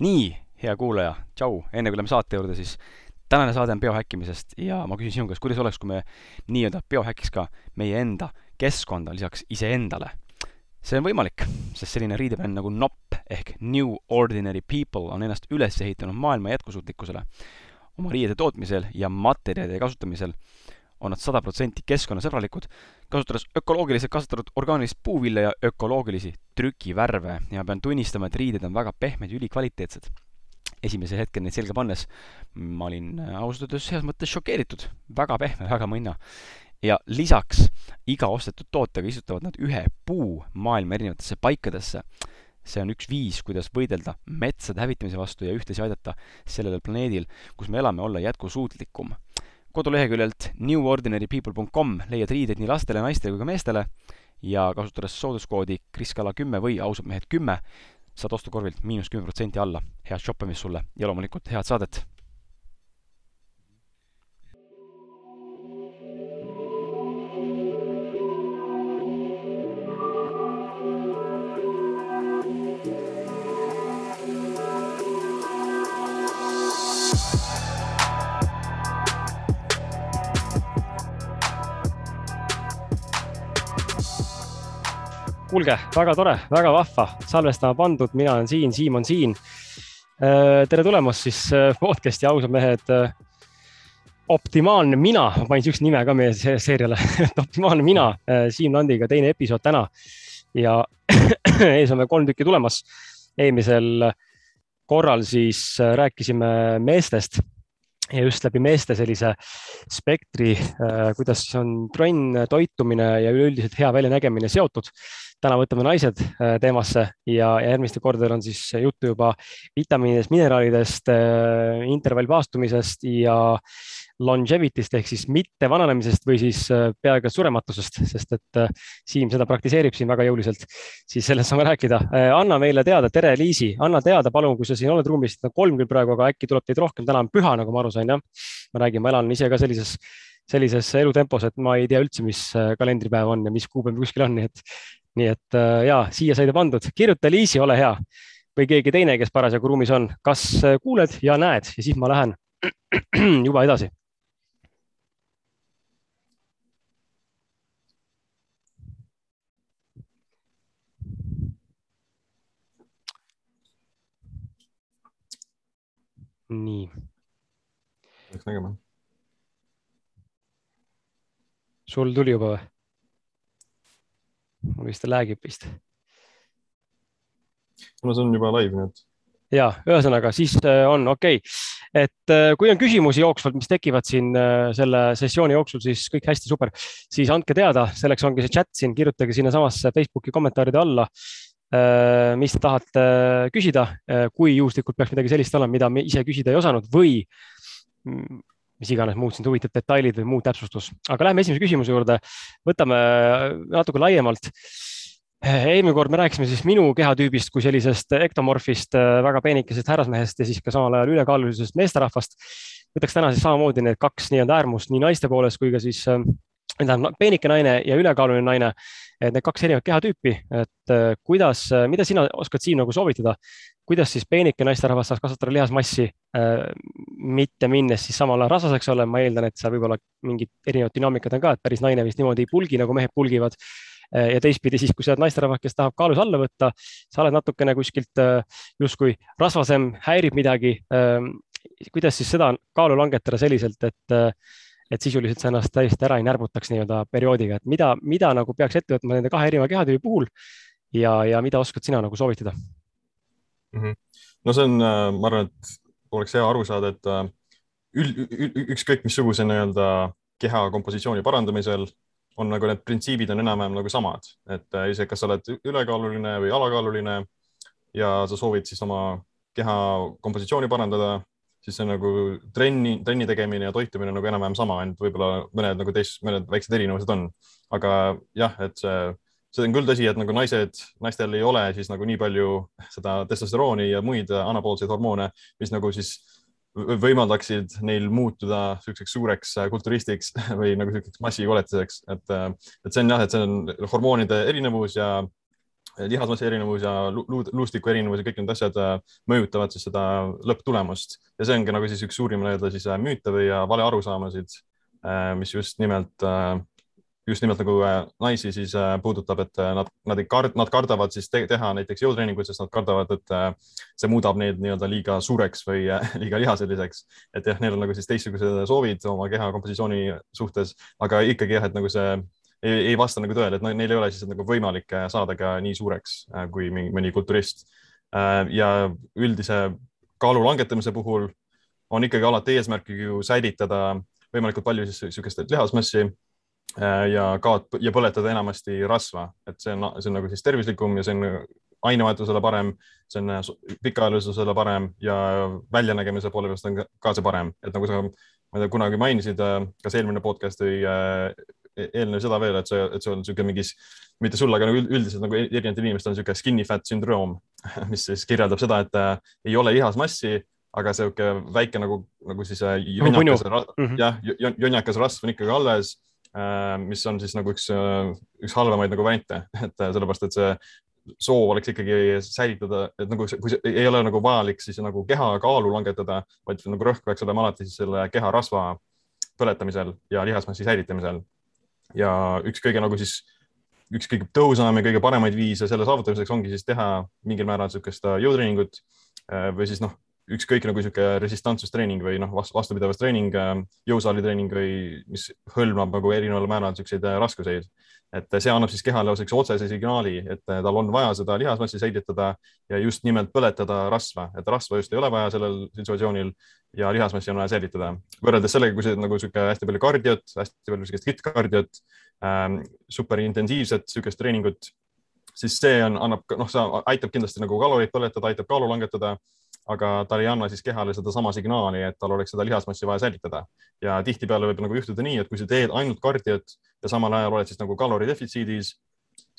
nii, hea kuulaja, tšau, enne kui läheme saate juurde, siis tänane saade on biohäkkimisest ja ma küsin sinu käest, kuidas oleks, kui me nii-öelda biohäkiks ka meie enda keskkonda lisaks iseendale. see on võimalik, sest selline riidebänd nagu NOP ehk New Ordinary People on ennast üles ehitanud maailma jätkusuutlikkusele. oma riiede tootmisel ja materjalide kasutamisel on nad sada protsenti keskkonnasõbralikud, kasutades ökoloogiliselt kasvatatud orgaanilist puuvilja ja ökoloogilisi trükivärve ja pean tunnistama, et riided on väga pehmed ja ülikvaliteetsed. esimesel hetkel neid selga pannes ma olin ausalt öeldes heas mõttes šokeeritud, väga pehme, väga mõnna. ja lisaks iga ostetud tootega istutavad nad ühe puu maailma erinevatesse paikadesse see on üks viis, kuidas võidelda metsade hävitamise vastu ja ühtlasi aidata sellel planeedil, kus me elame, olla jätkusuutlikum koduleheküljelt newordinarypeople.com leiad riideid nii lastele, naistele kui ka meestele ja kasutades sooduskoodi kriskala kümme või ausad mehed kümme, saad ostukorvilt miinus kümme protsenti alla. head shoppamist sulle ja loomulikult head saadet! Kuulge, väga tore, väga vahva, salvestama pandud, mina olen siin, Siim on siin. Äh, tere tulemast siis äh, podcast'i ausad mehed. Äh, optimaalne mina, ma panin siukse nime ka meie seeriale optimaalne mina, Siim Landiga teine episood täna ja ees on veel kolm tükki tulemas. eelmisel korral siis rääkisime meestest ja just läbi meeste sellise spektri, kuidas on trenn, toitumine ja üleüldiselt hea väljanägemine seotud täna võtame naised äh, teemasse ja järgmistel kordadel on siis juttu juba vitamiinidest, mineraalidest, äh, intervallpaastumisest ja longevity'st ehk siis mitte vananemisest või siis äh, peaaegu surematusest, sest et Siim seda praktiseerib siin väga jõuliselt, siis sellest saame rääkida. anna meile teada, tere, Liisi, anna teada, palun, kui sa siin oled ruumis, kolm küll praegu, aga äkki tuleb teid rohkem, täna on püha, nagu ma aru sain, jah. ma räägin, ma elan ise ka sellises sellises elutempos, et ma ei tea üldse, mis kalendripäev on ja mis kuupäev kuskil on, nii et nii et äh, ja siia sai ta pandud, kirjuta Liisi, ole hea või keegi teine, kes parasjagu ruumis on, kas äh, kuuled ja näed ja siis ma lähen juba edasi. nii. peaks nägema. sul tuli juba või? Vist lag ib vist. no see on juba live, nii et. ja ühesõnaga siis äh, on okei okay., et äh, kui on küsimusi jooksvalt, mis tekivad siin äh, selle sessiooni jooksul, siis kõik hästi super, siis andke teada, selleks ongi see chat siin, kirjutage sinnasamasse Facebooki kommentaaride alla mis te tahate küsida, kui juhuslikult peaks midagi sellist olema, mida me ise küsida ei osanud või mm, mis iganes muud sind huvitab, detailid või muu täpsustus. aga lähme esimese küsimuse juurde, võtame natuke laiemalt. eelmine kord me rääkisime siis minu kehatüübist kui sellisest ektomorfist, väga peenikesest härrasmehest ja siis ka samal ajal ülekaalulisest meesterahvast. võtaks täna siis samamoodi need kaks nii-öelda äärmust nii naiste poolest kui ka siis tähendab peenike naine ja ülekaaluline naine, et need kaks erinevat kehatüüpi, et kuidas, mida sina oskad siin nagu soovitada, kuidas siis peenike naisterahvas saaks kasvatada lihasmassi äh,, mitte minnes siis samal ajal rasvaseks olema, ma eeldan, et seal võib olla mingid erinevad dünaamikad on ka, et päris naine vist niimoodi ei pulgi, nagu mehed pulgivad äh,. ja teistpidi siis, kui sa oled naisterahvas, kes tahab kaalus alla võtta, sa oled natukene kuskilt äh, justkui rasvasem, häirib midagi äh,. kuidas siis seda kaalu langetada selliselt, et äh, et sisuliselt sa ennast täiesti ära ei närvutaks nii-öelda perioodiga, et mida, mida nagu peaks ette võtma nende kahe erineva kehatüübi puhul ja, ja mida oskad sina nagu soovitada? mm. -hmm. no see on, äh, ma arvan, et oleks hea aru saada, et äh, üld, ükskõik missuguse nii-öelda keha kompositsiooni parandamisel on nagu need printsiibid on enam-vähem nagu samad, et äh, isegi kas sa oled ülekaaluline või alakaaluline ja sa soovid siis oma keha kompositsiooni parandada, siis see nagu trenni, trenni tegemine ja toitumine nagu enam-vähem sama, ainult võib-olla mõned nagu teist, mõned väiksed erinevused on. aga jah, et see see on küll tõsi, et nagu naised, naistel ei ole siis nagu nii palju seda testosterooni ja muid anaboolseid hormoone, mis nagu siis võimaldaksid neil muutuda niisuguseks suureks kulturistiks või nagu niisuguseks massikoletiseks, et, et see on jah, et see on hormoonide erinevus ja lihasmassi erinevus ja luustiku erinevus ja kõik need asjad mõjutavad siis seda lõpptulemust ja see ongi nagu siis üks suurim nii-öelda siis müüte või valearusaamasid, mis just nimelt just nimelt nagu äh, naisi siis äh, puudutab, et äh, nad, nad ei kard-, nad kardavad siis te teha näiteks jõutreeninguid, sest nad kardavad, et see muudab neid nii-öelda liiga suureks või liiga lihaseliseks. et jah, neil on nagu siis teistsugused soovid oma keha kompositsiooni suhtes, aga ikkagi jah, et nagu see ei, ei vasta nagu tõele, et neil ei ole siis nagu võimalik saada ka nii suureks kui mingi, mõni kulturist. ja üldise kaalu langetamise puhul on ikkagi alati eesmärk ju säilitada võimalikult palju siis niisugust lihasmassi Äh, ja kaot- ja põletada enamasti rasva, et see on, see on nagu siis tervislikum ja see on ainevahetusele parem, see on äh, pikaajalisusele parem ja väljanägemise poole pealt on ka see parem, et nagu sa, ma ei tea, kunagi mainisid, äh, kas eelmine podcast või eelnev seda veel, et see, et see on niisugune mingis, mitte sul, aga nagu üldiselt nagu erinevatel inimestel on niisugune skinny fat sündroom, mis siis kirjeldab seda, et äh, ei ole lihasmassi, aga sihuke väike nagu, nagu siis äh, jonnakas, mm -hmm. jah, jonnakas rasv on ikkagi alles Äh, mis on siis nagu üks, äh, üks halvemaid nagu variante, et äh, sellepärast, et see soov oleks ikkagi säilitada, et nagu, kui see ei ole nagu vajalik, siis nagu keha kaalu langetada, vaid nagu rõhk peaks olema alati siis selle keha rasva põletamisel ja lihasmassi säilitamisel. Ja üks kõige nagu siis, üks kõige tõhusam ja kõige paremaid viise selle saavutamiseks ongi siis teha mingil määral niisugust jõutreeningut või siis noh, ükskõik nagu niisugune resistantsusttreening või noh, vastupidavustreening, äh, jõusaalitreening või mis hõlmab nagu erineval määral niisuguseid äh, raskuseid. Et see annab siis kehale niisuguse otsese signaali, et äh, tal on vaja seda lihasmassi säilitada ja just nimelt põletada rasva, et rasva just ei ole vaja sellel situatsioonil ja lihasmassi on vaja säilitada. võrreldes sellega, kui sa nagu niisugune hästi palju kardiot, hästi palju niisugust hit-kardiot ähm,, superintensiivset niisugust treeningut, siis see on, annab, noh, see aitab kindlasti nagu kaloreid põletada, aitab kaalu langetada aga ta ei anna siis kehale sedasama signaali, et tal oleks seda lihasmassi vaja säilitada. ja tihtipeale võib nagu juhtuda nii, et kui sa teed ainult kardiot ja samal ajal oled siis nagu kaloridefitsiidis,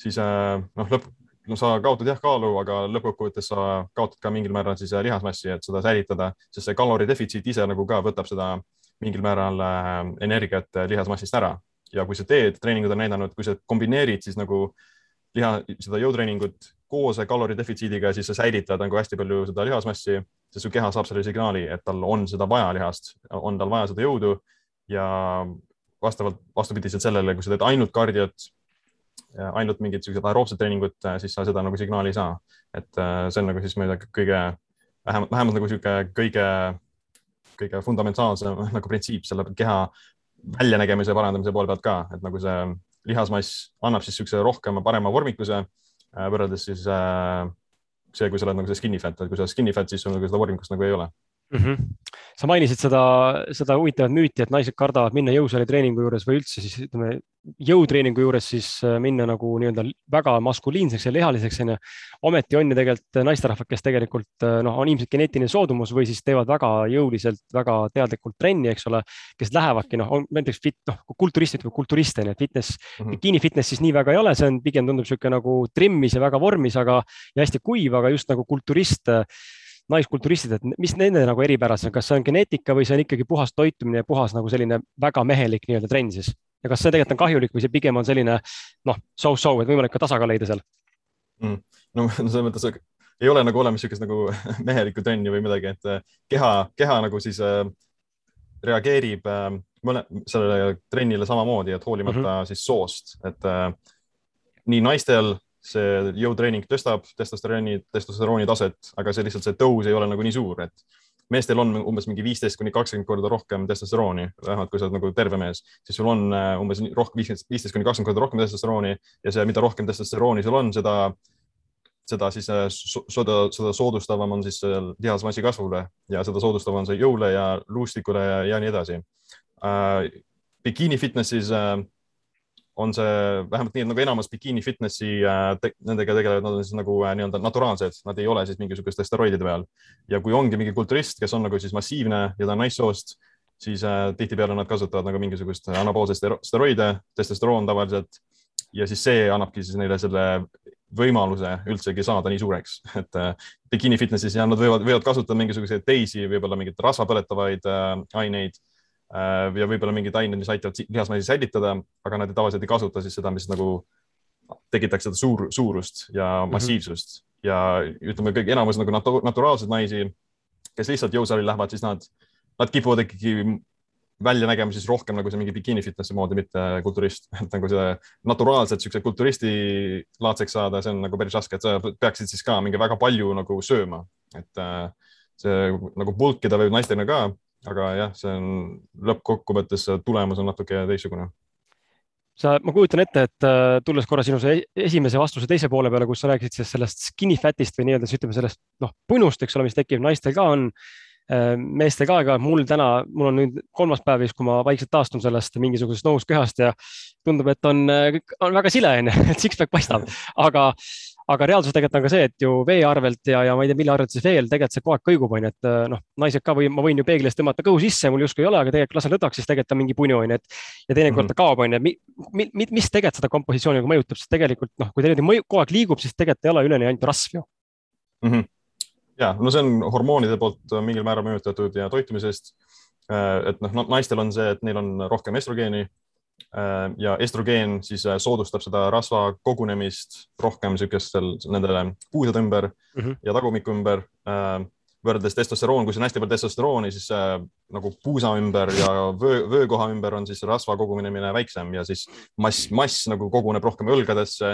siis äh, noh, lõpp, no sa kaotad jah kaalu, aga lõppkokkuvõttes sa kaotad ka mingil määral siis äh, lihasmassi, et seda säilitada, sest see kaloridefitsiit ise nagu ka võtab seda mingil määral äh, energiat lihasmassist ära ja kui sa teed, treeningud on näidanud, kui sa kombineerid siis nagu liha, seda jõutreeningut koos kaloridefitsiidiga, siis sa säilitad nagu hästi palju seda lihasmassi, sest su keha saab selle signaali, et tal on seda vaja lihast, on tal vaja seda jõudu ja vastavalt vastupidiselt sellele, kui sa teed ainult kardiot, ainult mingit siukest aeroobset treeningut, siis sa seda nagu signaali ei saa. et äh, see on nagu siis ma ei tea, kõige vähemalt, vähemalt nagu sihuke kõige, kõige fundamentaalsem nagu printsiip selle keha väljanägemise parandamise poole pealt ka, et nagu see lihasmass annab siis niisuguse rohkem parema vormikuse Äh, võrreldes siis äh, see, kui sa oled nagu see skinny fat, et kui sa skinny fat, siis sul nagu seda vormikust nagu ei ole mm. -hmm. sa mainisid seda, seda huvitavat müüti, et naised kardavad minna jõusaalitreeningu juures või üldse siis ütleme jõutreeningu juures siis äh, minna nagu nii-öelda väga maskuliinseks ja lihaliseks onju. ometi on ju tegelikult naisterahvad, kes tegelikult äh, noh, on ilmselt geneetiline soodumus või siis teevad väga jõuliselt, väga teadlikult trenni, eks ole, kes lähevadki noh, näiteks fit, noh kulturistid või kulturist onju, et fitness mm, -hmm. bikini fitness siis nii väga ei ole, see on pigem tundub niisugune nagu trimmis ja väga vormis, aga ja hästi kuiv, aga just nagu kulturist naiskulturistid, et mis nende nagu eripärad on, kas see on geneetika või see on ikkagi puhas toitumine ja puhas nagu selline väga mehelik nii-öelda trenn siis? ja kas see tegelikult on kahjulik või see pigem on selline noh, so-so, et võimalik ka tasakaal leida seal mm.? no selles mõttes ei ole nagu olemas niisugust nagu mehelikku trenni või midagi, et äh, keha, keha nagu siis äh, reageerib äh, mõne, sellele trennile samamoodi, et hoolimata mm -hmm. siis soost, et äh, nii naistel see jõutreening tõstab testosterooni, testosterooni taset, aga see lihtsalt see tõus ei ole nagu nii suur, et meestel on umbes mingi viisteist kuni kakskümmend korda rohkem testosterooni, vähemalt kui sa oled nagu terve mees, siis sul on äh, umbes rohkem, viisteist kuni kakskümmend korda rohkem testosterooni ja see, mida rohkem testosterooni sul on, seda, seda siis äh, seda, seda soodustavam on siis lihasmassi kasvule ja seda soodustavam on see jõule ja luustikule ja, ja nii edasi. Bikini fitnessis uh, on see vähemalt nii, et nagu enamus bikiini fitnessi äh, te, nendega tegelevad, nad on siis nagu äh, nii-öelda naturaalsed, nad ei ole siis mingisuguste steroidide peal. ja kui ongi mingi kulturist, kes on nagu siis massiivne ja ta on naissoost, siis äh, tihtipeale nad kasutavad nagu mingisugust anaboolseid steroide, testosteroon tavaliselt. Ja siis see annabki siis neile selle võimaluse üldsegi saada nii suureks, et äh, bikiini fitnessis ja nad võivad, võivad kasutada mingisuguseid teisi, võib-olla mingeid rasva põletavaid äh, aineid ja võib-olla mingid ained, mis aitavad lihasmassi säilitada, aga nad tavaliselt ei kasuta siis seda, mis nagu tekitaks seda suur, suurust ja Mhm. massiivsust mm -hmm. ja ütleme, kõik enamus nagu natu, naturaalseid naisi, kes lihtsalt jõusaali lähevad, siis nad, nad kipuvad ikkagi välja nägema siis rohkem nagu see mingi bikiini fitnessi moodi, mitte kulturist, et nagu see naturaalselt siukse kulturisti laadseks saada, see on nagu päris raske, et sa peaksid siis ka mingi väga palju nagu sööma, et äh, see nagu bulkida võib naistena ka, aga jah, see on lõppkokkuvõttes tulemus on natuke teistsugune. Sa, ma kujutan ette, et äh, tulles korra sinu see esimese vastuse teise poole peale, kus sa rääkisid siis sellest skinny fat'ist või nii-öelda siis ütleme sellest noh, punust, eks ole, mis tekib, naistel ka on äh, meestel ka, aga mul täna, mul on nüüd kolmas päev vist, kui ma vaikselt taastun sellest mingisugusest nõus kehast ja tundub, et on, on väga sile onju, et six-pack paistab, aga, aga reaalsus tegelikult on ka see, et ju vee arvelt ja, ja ma ei tea, mille arvelt siis veel tegelikult see kogu aeg kõigub onju, et noh, naised ka või ma võin ju peegli ees tõmmata kõhu sisse, mul justkui ei ole, aga tegelikult lasen lõdvaks, siis tegelikult on mingi punju onju, et ja teinekord ta kaob onju, mi, mi, mis tegelikult seda kompositsiooni nagu mõjutab, sest tegelikult noh, kui ta niimoodi kogu aeg liigub, siis tegelikult ei ole üleni ainult rasv ju mm. -hmm. ja no see on hormoonide poolt mingil määral mõjutatud ja toitumisest. et noh, naistel on see, et neil on rohkem estrogeeni ja estrogeen siis soodustab seda rasva kogunemist rohkem niisugustel nendele puusade ümber mm -hmm. ja tagumiku ümber võrreldes testosteroon, kui sul on hästi palju testosterooni, siis äh, nagu puusa ümber ja vöö, vöökoha ümber on siis rasva kogunemine väiksem ja siis mass, mass nagu koguneb rohkem õlgadesse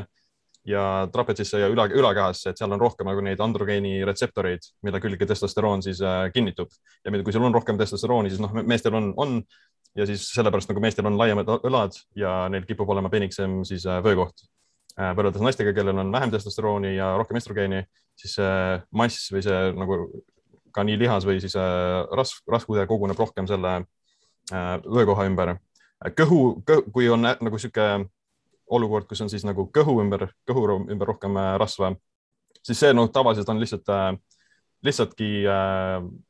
ja trapetsisse ja üla, ülakehasse, et seal on rohkem nagu neid androgeeni retseptoreid, mille külge testosteroon siis äh, kinnitub ja kui sul on rohkem testosterooni, siis noh, meestel on, on ja siis sellepärast nagu meestel on laiemad õlad ja neil kipub olema peniksem siis äh, vöökoht äh, võrreldes naistega, kellel on vähem testosterooni ja rohkem estrogeeni, siis see mass või see nagu ka nii lihas või siis rasv, rasvkude koguneb rohkem selle vöökoha ümber. kõhu, kõhu, kui on nagu niisugune olukord, kus on siis nagu kõhu ümber, kõhu ümber rohkem rasva, siis see noh, tavaliselt on lihtsalt, lihtsaltki,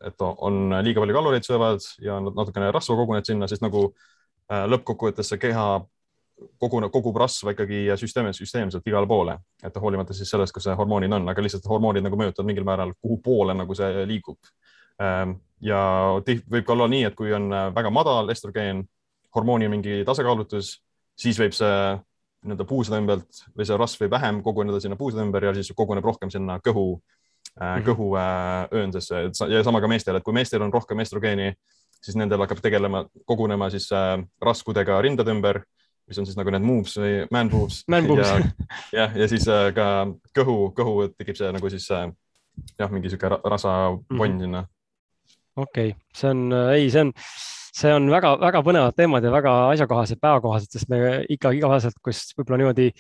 et on liiga palju kaloreid söövad ja natukene rasva koguneb sinna, sest nagu lõppkokkuvõttes see keha koguneb, kogub rasva ikkagi süsteem, süsteemselt igale poole, et hoolimata siis sellest, kus see hormoonid on, aga lihtsalt hormoonid nagu mõjutavad mingil määral, kuhu poole nagu see liigub. ja võib ka olla nii, et kui on väga madal estrogeen, hormooni mingi tasakaalutus, siis võib see nii-öelda puusade ümbert või see rasv võib vähem koguneda sinna puusade ümber ja siis koguneb rohkem sinna kõhu mm, -hmm. kõhu ööndesse ja sama ka meestel, et kui meestel on rohkem estrogeeni, siis nendel hakkab tegelema, kogunema siis rasvkudega rindade ümber mis on siis nagu need moves või man boobs. ja, jah, ja siis äh, ka kõhu, kõhu tekib see nagu siis äh, jah, mingi sihuke rasvaponn mm -hmm. sinna. okei okay., see on, ei, see on, see on väga-väga põnevad teemad ja väga asjakohased, päevakohased, sest me ikka igapäevaselt, kus võib-olla niimoodi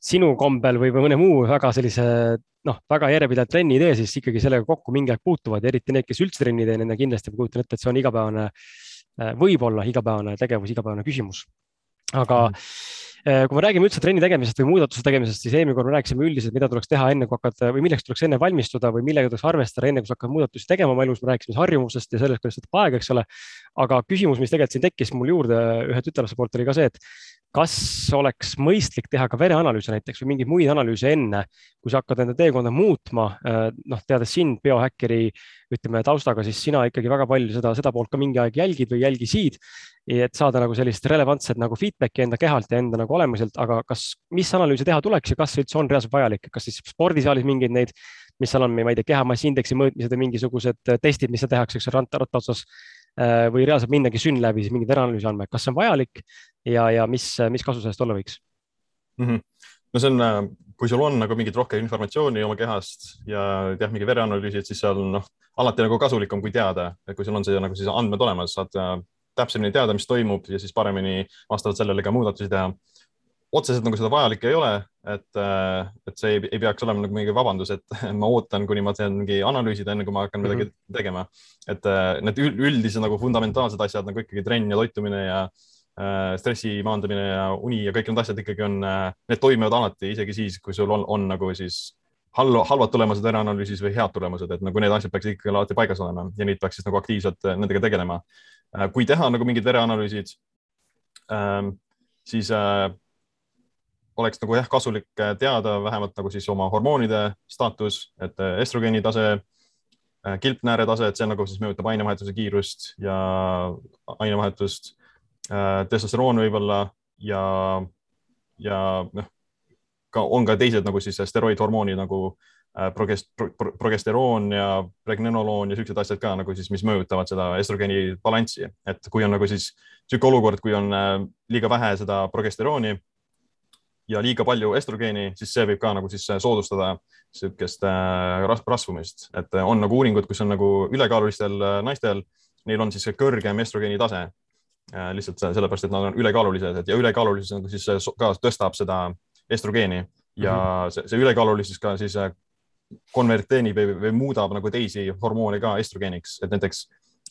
sinu kombel või mõne muu väga sellise noh, väga järjepidevalt trenni tee, siis ikkagi sellega kokku mingi aeg puutuvad ja eriti need, kes üldse trenni ei tee, nende kindlasti ma kujutan ette, et see on igapäevane, võib-olla igapäevane tegevus, igapäevane küsimus aga mm. Kui me räägime üldse trenni tegemisest või muudatuse tegemisest, siis eelmine kord me rääkisime üldiselt, mida tuleks teha enne, kui hakkad või milleks tuleks enne valmistuda või millega tuleks arvestada, enne kui sa hakkad muudatusi tegema oma elus, me rääkisime harjumusest ja sellest, kuidas võtab aega, eks ole. aga küsimus, mis tegelikult siin tekkis mul juurde ühe tütarlapse poolt oli ka see, et kas oleks mõistlik teha ka vereanalüüse näiteks või mingeid muid analüüse enne, kui sa hakkad enda teekonda muutma, noh, teades sind biohäkkeri, ütleme taustaga, siis sina ikkagi väga palju seda, seda poolt ka mingi aeg jälgid või jälgisid, et saada nagu sellist relevantset nagu feedback'i enda kehalt ja enda nagu olemuselt, aga kas, mis analüüse teha tuleks ja kas üldse on reaalselt vajalik, kas siis spordisaalis mingeid neid, mis seal on, ma ei tea, kehamassi-indeksi mõõtmised või mingisugused testid, mis tehakse, eks ole, ratta otsas või reaalselt minnagi sünn läbi, siis mingeid vereanalüüsi andma, kas see on vajalik ja, ja mis, mis kasu sellest olla võiks mm? -hmm. no see on, kui sul on nagu mingit rohkem informatsiooni oma kehast ja jah, mingi vereanalüüsid, siis seal noh, alati nagu kasulikum, kui teada, et kui sul on see nagu siis andmed olemas, saad täpsemini teada, mis toimub ja siis paremini vastavalt sellele ka muudatusi teha. otseselt nagu seda vajalik ei ole, et, et see ei, ei peaks olema nagu mingi vabandus, et ma ootan, kuni ma teen mingi analüüsid, enne kui ma hakkan midagi mm -hmm. tegema. et need üldised nagu fundamentaalsed asjad nagu ikkagi trenn ja toitumine ja äh, stressi maandamine ja uni ja kõik need asjad ikkagi on, need toimivad alati, isegi siis, kui sul on, on nagu siis halva, halvad tulemused äraanalüüsis või head tulemused, et nagu need asjad peaks ikkagi alati paigas olema ja neid peaks siis nagu aktiivselt nendega tegelema. Kui teha nagu mingid vereanalüüsid, siis oleks nagu jah, kasulik teada vähemalt nagu siis oma hormoonide staatus, et estrogeeni tase, kilpnääre tase, et see nagu siis mõjutab ainevahetuse kiirust ja ainevahetust, testosteroon võib-olla ja, ja noh, ka on ka teised nagu siis steroidhormoonid nagu äh, progest, pro, progesteroon ja pregnenoloon ja siuksed asjad ka nagu siis, mis mõjutavad seda estrogeeni balanssi, et kui on nagu siis niisugune olukord, kui on äh, liiga vähe seda progesterooni ja liiga palju estrogeeni, siis see võib ka nagu siis soodustada niisugust äh, rasvumist, et on nagu uuringud, kus on nagu ülekaalulistel naistel, neil on siis kõrgem estrogeeni tase lihtsalt sellepärast, et nad on ülekaalulised. Ja ülekaalulisus nagu siis ka tõstab seda estrogeeni. Ja mm -hmm. see, see ülekaalulisus ka siis äh, konverteenib või, või muudab nagu teisi hormoone ka estrogeeniks, et näiteks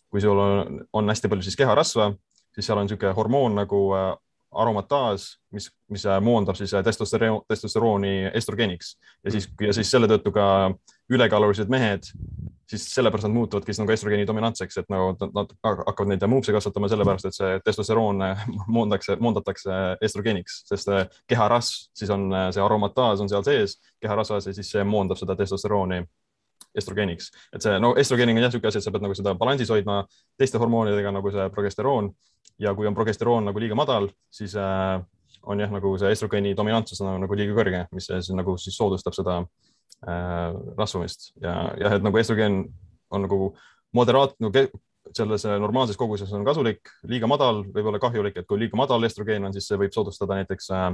kui sul on, on hästi palju siis keharasva, siis seal on niisugune hormoon nagu äh, aromataas, mis, mis äh, moondab siis testosterooni, testosterooni estrogeeniks. Ja siis, ja siis selle tõttu ka ülekaalulised mehed siis sellepärast nad muutuvadki nagu estrogeeni dominantseks, et nagu nad, nad hakkavad neid muupse kasvatama sellepärast, et see testosteroon moondakse, moondatakse estrogeeniks, sest keharasv, siis on see aromataas on seal sees keharasvas ja siis see moondab seda testosterooni estrogeeniks, et see no estrogeeniga on jah niisugune asi, et sa pead nagu seda balansis hoidma teiste hormoonidega nagu see progesteroon ja kui on progesteroon nagu liiga madal, siis äh, on jah, nagu see estrogeeni dominantsus on nagu liiga kõrge, mis siis nagu siis soodustab seda äh, rasvumist ja jah, et nagu estrogen on nagu moderaat- no,, selles normaalses koguses on kasulik, liiga madal võib olla kahjulik, et kui liiga madal estrogeen on, siis see võib soodustada näiteks äh,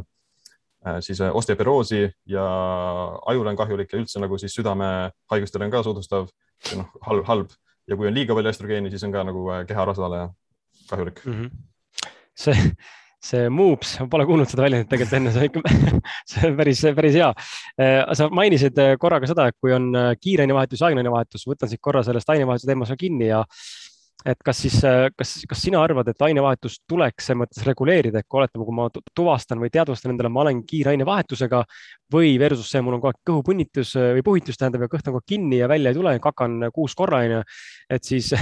äh siis äh, osteoporoosi ja ajule on kahjulik ja üldse nagu siis südamehaigustele on ka soodustav, noh, halb, halb ja kui on liiga palju estrogeeni, siis on ka nagu äh, keharasvale kahjulik mm. -hmm. see see Moops, ma pole kuulnud seda väljendit tegelikult enne, see on ikka, see on päris, päris hea. Äh, sa mainisid äh, korra ka seda, et kui on äh, kiire ainevahetus ja ainevahetus, võtan siit korra sellest ainevahetuse teemast kinni ja et kas siis, kas, kas sina arvad, et ainevahetust tuleks selles mõttes reguleerida, et kui oletame, kui ma tuvastan või teadvustan endale, ma olen kiire ainevahetusega või versus see, mul on kogu aeg kõhupunnitus või puhitus tähendab ja kõht on kogu aeg kinni ja välja ei tule, kakan kuus korra onju, et siis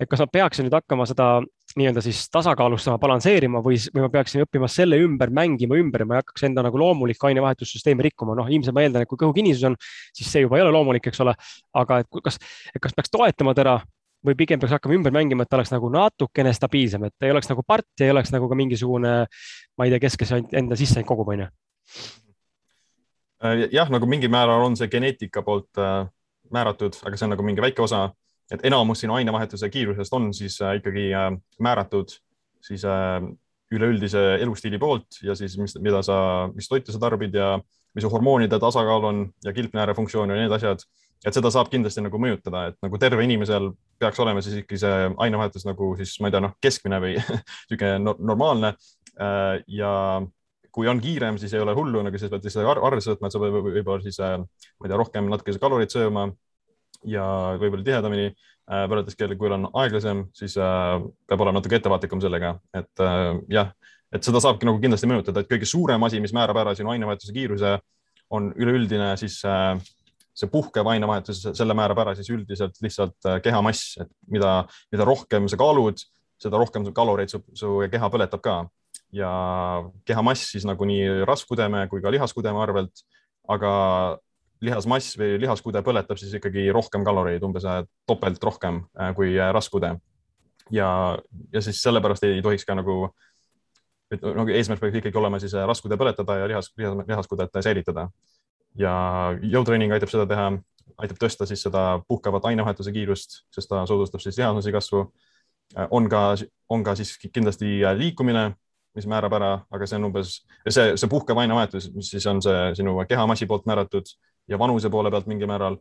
et kas ma peaksin nüüd hakkama seda nii-öelda siis tasakaalustama, balansseerima või, või ma peaksin õppima selle ümber mängima ümber ja ma ei hakkaks enda nagu loomulikku ainevahetussüsteemi rikkuma, noh, ilmselt ma eeldan, et kui kõhukinnisus on, siis see juba ei ole loomulik, eks ole. aga et kas, kas peaks toetama teda või pigem peaks hakkama ümber mängima, et ta oleks nagu natukene stabiilsem, et ei oleks nagu part ja ei oleks nagu ka mingisugune, ma ei tea, kes, kes enda sisse kogub, onju. Äh, jah, nagu mingil määral on see geneetika poolt äh, määratud, aga see on nagu mingi väike osa et enamus sinu ainevahetuse kiirusest on siis äh, ikkagi äh, määratud siis äh, üleüldise elustiili poolt ja siis, mis, mida sa, mis toitu sa tarbid ja mis su hormoonide tasakaal on ja kilpnääre funktsioon ja need asjad, et seda saab kindlasti nagu mõjutada, et nagu terve inimesel peaks olema siis ikkagi see ainevahetus nagu siis ma ei tea, noh, keskmine või niisugune normaalne. ja kui on kiirem, siis ei ole hullu, nagu siis pead lihtsalt arvesse võtma, et sa pead võib-olla siis, ma ei tea, rohkem natuke kaloreid sööma ja võib-olla tihedamini äh, võrreldes kellega, kui on aeglasem, siis äh, peab olema natuke ettevaatlikum sellega, et äh, jah, et seda saabki nagu kindlasti mõjutada, et kõige suurem asi, mis määrab ära sinu ainevahetuse kiiruse, on üleüldine siis see puhkev ainevahetus, selle määrab ära siis üldiselt lihtsalt kehamass, et mida, mida rohkem sa kaalud, seda rohkem kaloreid su, su keha põletab ka. Ja kehamass siis nagu nii rasvkudeme kui ka lihaskudeme arvelt, aga lihasmass või lihaskude põletab siis ikkagi rohkem kaloreid, umbes äh, topelt rohkem äh, kui äh, raskude. ja, ja siis sellepärast ei tohiks ka nagu, et nagu eesmärk peaks ikkagi olema siis raskude põletada ja lihas, lihas, lihaskudet säilitada. ja jõutreening aitab seda teha, aitab tõsta siis seda puhkavat ainevahetuse kiirust, sest ta soodustab siis lihasmassi kasvu. on ka, on ka siis kindlasti liikumine mis määrab ära, aga see on umbes see, see puhkev ainevahetus, mis siis on see sinu kehamassi poolt määratud ja vanuse poole pealt mingil määral.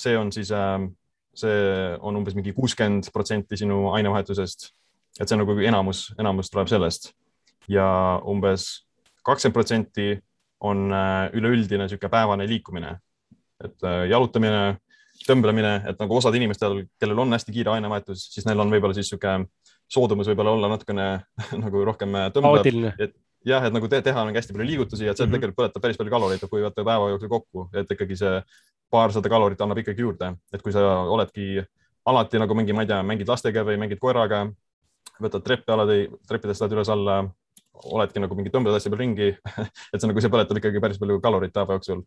see on siis, ähm, see on umbes mingi kuuskümmend protsenti sinu ainevahetusest. et see on nagu enamus, enamus tuleb sellest ja umbes kakskümmend protsenti on äh, üleüldine niisugune päevane liikumine, et äh, jalutamine, tõmblemine, et nagu osad inimestel, kellel on hästi kiire ainevahetus, siis neil on võib-olla siis niisugune soodumus võib-olla olla natukene nagu rohkem äh, tõmblev, et jah, et nagu te teha nagu hästi palju liigutusi, et see mm -hmm. tegelikult põletab päris palju kaloreid, kui võtta päeva jooksul kokku, et ikkagi see paarsada kalorit annab ikkagi juurde, et kui sa oledki alati nagu mingi, ma ei tea, mängid lastega või mängid koeraga, võtad treppe alati, treppidest lähed üles-alla, oledki nagu mingi tõmbad hästi palju ringi et see nagu, see põletab ikkagi päris palju kalorit päeva jooksul.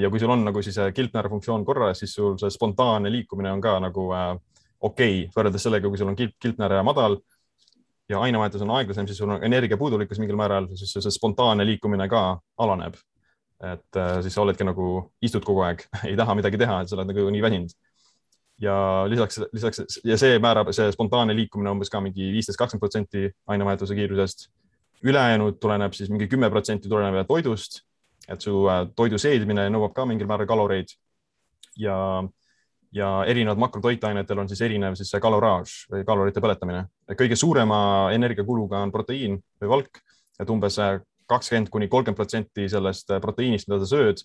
ja kui sul on nagu siis kilpnääre funktsioon korras, siis sul see spontaanne liikumine on ka nagu äh, okei okay, võrreldes sellega, kui sul on kilp, kilpnääre madal ja ainevahetus on aeglasem, siis sul on energiapuudulikkus mingil määral, siis see spontaanne liikumine ka alaneb. et äh, siis sa oledki nagu, istud kogu aeg, ei taha midagi teha, et sa oled nagu nii väsinud. ja lisaks, lisaks ja see määrab, see spontaanne liikumine umbes ka mingi viisteist, kakskümmend protsenti ainevahetuse kiirusest. ülejäänud tuleneb siis mingi kümme protsenti tuleneb toidust, et su äh, toidu seedimine nõuab ka mingil määral kaloreid ja ja erinevad makrotoitainetel on siis erinev siis see kaloraaž või kalorite põletamine. kõige suurema energiakuluga on proteiin või valk, et umbes kakskümmend kuni kolmkümmend protsenti sellest proteiinist, mida sa sööd,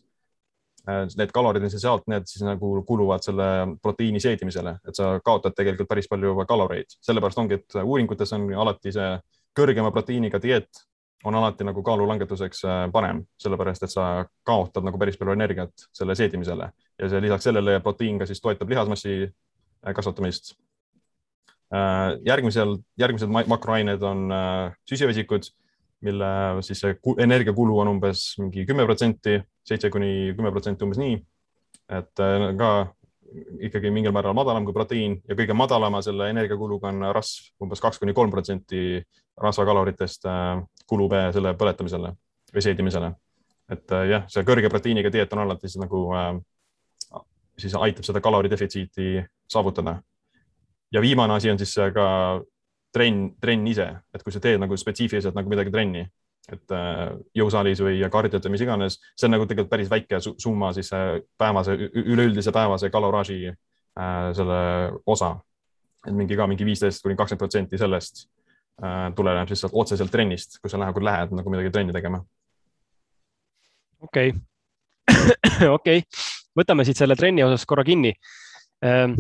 need kalorid, mis sa sealt, need siis nagu kuluvad selle proteiini seedimisele, et sa kaotad tegelikult päris palju kaloreid, sellepärast ongi, et uuringutes on alati see kõrgema proteiiniga dieet on alati nagu kaalulangetuseks äh, parem, sellepärast et sa kaotad nagu päris palju energiat selle seedimisele ja see lisaks sellele proteiin ka siis toetab lihasmassi äh, kasvatamist. Äh, järgmisel, järgmised makroained on süsivesikud, mille siis see energiakulu on umbes mingi kümme protsenti, seitse kuni kümme protsenti, umbes nii. et ka ikkagi mingil määral madalam kui proteiin ja kõige madalama selle energiakuluga on rasv, umbes kaks kuni kolm protsenti rasvakaloritest kulub selle põletamisele või seedimisele. et äh, jah, see kõrge proteiiniga dieet on alati siis nagu äh, siis aitab seda kaloridefitsiiti saavutada. ja viimane asi on siis ka trenn, trenn ise, et kui sa teed nagu spetsiifiliselt nagu midagi trenni, et äh, jõusaalis või kardiot või mis iganes, see on nagu tegelikult päris väike summa siis päevase, üleüldise päevase kaloraaži äh, selle osa. et mingi ka mingi viisteist kuni kakskümmend protsenti sellest Äh, tuleneb siis sealt otseselt trennist, kui sa nagu lähed nagu midagi trenni tegema. okei okay. okei okay., võtame siit selle trenni osas korra kinni ähm,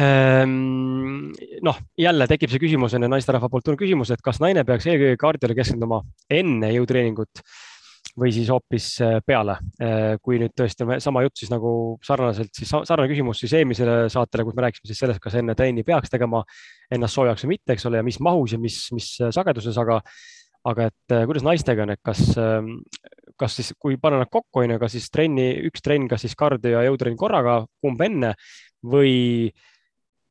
noh, jälle tekib see küsimus, ju naisterahva poolt tulnud küsimus, et kas naine peaks eelkõige kardiole keskenduma enne jõutreeningut või siis hoopis äh, peale. Äh, kui nüüd tõesti sama jutt, siis nagu sarnaselt, siis sarnane küsimus siis eelmisele saatele, kus me rääkisime siis sellest, kas enne trenni peaks tegema ennast soojaks või mitte, eks ole, ja mis mahus ja mis, mis sageduses, aga, aga et äh, kuidas naistega on, et kas, ähm, kas siis, kui panna nad kokku, on ju, kas siis trenni, üks trenn, kas siis kardio ja jõutrenn korraga, kumb enne või,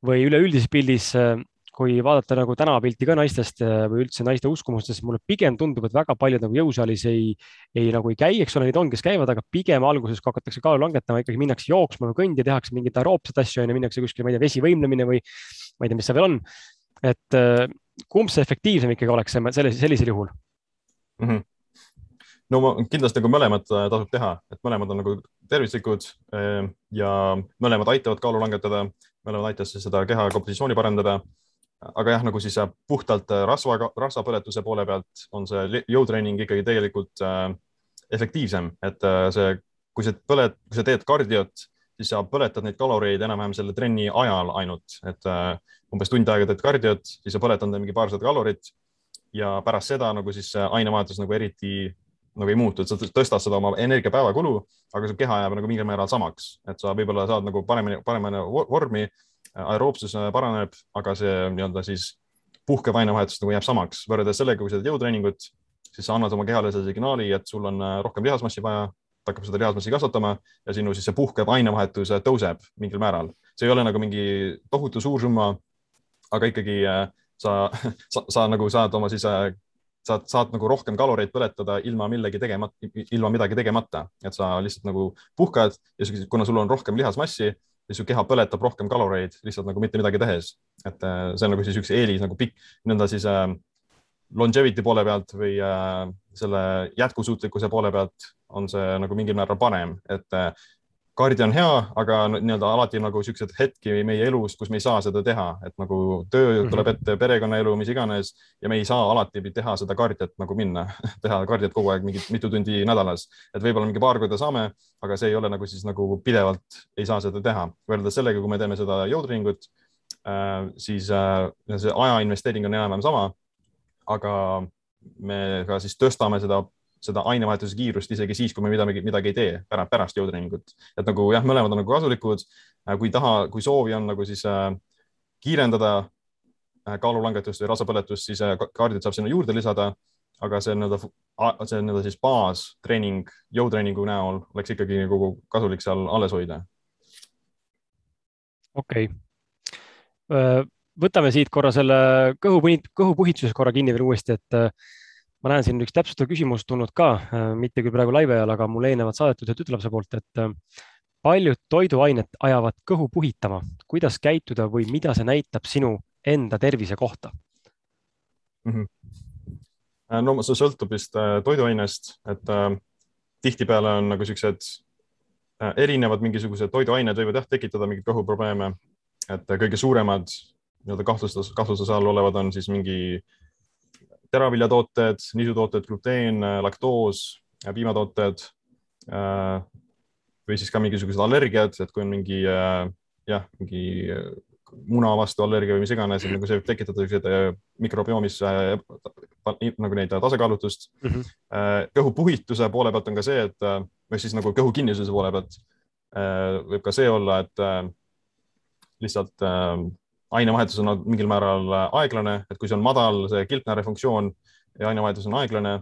või üleüldises pildis kui vaadata nagu tänavapilti ka naistest äh, või üldse naiste uskumustest, mulle pigem tundub, et väga paljud nagu jõusaalis ei, ei nagu ei käi, eks ole, neid on, kes käivad, aga pigem alguses, kui hakatakse kaalu langetama, ikkagi minnakse jooksma või kõndi, tehakse mingeid aeroobseid asju, on ju, minnakse kuskile, ma ei tea, vesivõimlemine või ma ei tea, mis seal veel on. et äh, kumb see efektiivsem ikkagi oleks sellisel, sellisel juhul mm? -hmm no ma kindlasti nagu mõlemad äh, tasub teha, et mõlemad on nagu tervislikud ja mõlemad aitavad kaalu langetada, mõlemad aitavad seda keha kompositsiooni parandada aga jah, nagu siis äh, puhtalt äh, rasva, rasvapõletuse poole pealt on see jõutreening ikkagi tegelikult äh, efektiivsem, et äh, see, kui sa põled, kui sa teed kardiot, siis sa põletad neid kaloreid enam-vähem selle trenni ajal ainult, et äh, umbes tund aega teed kardiot, siis sa põletad mingi paarsada kalorit. Ja pärast seda nagu siis ainevahetus nagu eriti nagu ei muutu, et sa tõstad seda oma energiapäevakulu, aga su keha jääb nagu mingil määral samaks, et sa võib-olla saad nagu paremini, paremini vormi aeroobsus paraneb, aga see nii-öelda siis puhkev ainevahetus nagu jääb samaks võrreldes sellega, kui sa teed jõutreeningut, siis sa annad oma kehale selle signaali, et sul on äh, rohkem lihasmassi vaja, ta hakkab seda lihasmassi kasvatama ja sinu siis see puhkev ainevahetus äh, tõuseb mingil määral. see ei ole nagu mingi tohutu suur summa, aga ikkagi äh, sa, sa, sa nagu saad oma siis saad, saad nagu rohkem kaloreid põletada ilma millegi tegemata, ilma midagi tegemata, et sa lihtsalt nagu puhkad ja kuna sul on rohkem lihasmassi, siis su keha põletab rohkem kaloreid lihtsalt nagu mitte midagi tehes. et äh, see on nagu siis üks eelis nagu pikk, nõnda siis äh, longevity poole pealt või äh, selle jätkusuutlikkuse poole pealt on see nagu mingil määral parem, et äh, kaardi on hea, aga nii-öelda alati nagu siukseid hetki meie elus, kus me ei saa seda teha, et nagu töö mhm. tuleb ette, perekonnaelu, mis iganes ja me ei saa alati teha seda kaardiat nagu minna teha kaardiat kogu aeg mingi mitu tundi nädalas, et võib-olla mingi paar korda saame, aga see ei ole nagu siis nagu pidevalt ei saa seda teha, võrreldes sellega, kui me teeme seda jõutreeningut äh,, siis äh, see aja investeering on enam-vähem sama. aga me ka siis tõstame seda seda ainevahetuse kiirust isegi siis, kui me midagi, midagi ei tee pärast, pärast jõutreeningut. et nagu jah, mõlemad on nagu kasulikud. Äh, kui taha, kui soovi on nagu siis äh, kiirendada äh, kaalulangetust või rasvapõletust, siis äh, kaardid saab sinna juurde lisada. aga see nii-öelda, see nii-öelda siis baastreening jõutreeningu näol oleks ikkagi nagu kasulik seal alles hoida. okei okay. Äh, võtame siit korra selle kõhu, kõhupuhitsuse korra kinni veel uuesti, et ma näen siin üks täpsustav küsimus tulnud ka, mitte küll praegu laivi ajal, aga mulle eelnevalt saadetud ühe tütarlapse poolt, et paljud toiduained ajavad kõhu puhitama, kuidas käituda või mida see näitab sinu enda tervise kohta mm? -hmm. no see sõltub vist toiduainest, et äh, tihtipeale on nagu siuksed äh, erinevad mingisugused toiduained võivad jah tekitada mingeid kõhuprobleeme, et kõige suuremad nii-öelda kahtlustus, kahtlustuse all olevad on siis mingi teraviljatooted, nisutooted, gluteen, laktoos, piimatooted äh, või siis ka mingisugused allergiad, et kui on mingi jah, mingi muna vastu allergia või mis iganes, nagu see võib tekitada selliseid mikrobioomis nagu neid tasakaalutust mm. -hmm. kõhupuhituse poole pealt on ka see, et või siis nagu kõhu kinnisuse poole pealt võib ka see olla, et lihtsalt ainevahetus on mingil määral aeglane, et kui see on madal, see kilpnääre funktsioon ja ainevahetus on aeglane,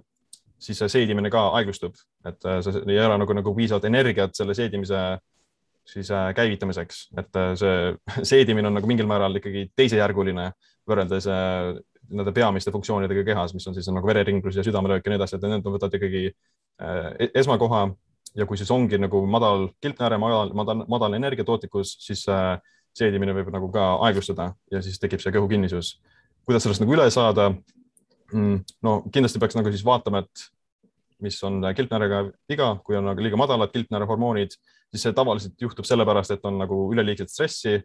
siis see seedimine ka aeglustub, et see ei ole nagu, nagu piisavalt energiat selle seedimise siis äh, käivitamiseks, et äh, see seedimine on nagu mingil määral ikkagi teisejärguline võrreldes äh, nende peamiste funktsioonidega kehas, mis on siis nagu vereringlus ja südamelöök ja nii edasi, et need võtavad ikkagi e-, esmakoha. Ja kui siis ongi nagu madal kilpnääre, madal, madal, madal energiatootlikkus, siis seedimine võib nagu ka aeglustada ja siis tekib see kõhukinnisus. kuidas sellest nagu üle saada? Mm, no kindlasti peaks nagu siis vaatama, et mis on kilpnäärega viga, kui on nagu liiga madalad kilpnäärehormoonid siis see tavaliselt juhtub sellepärast, et on nagu üleliigset stressi,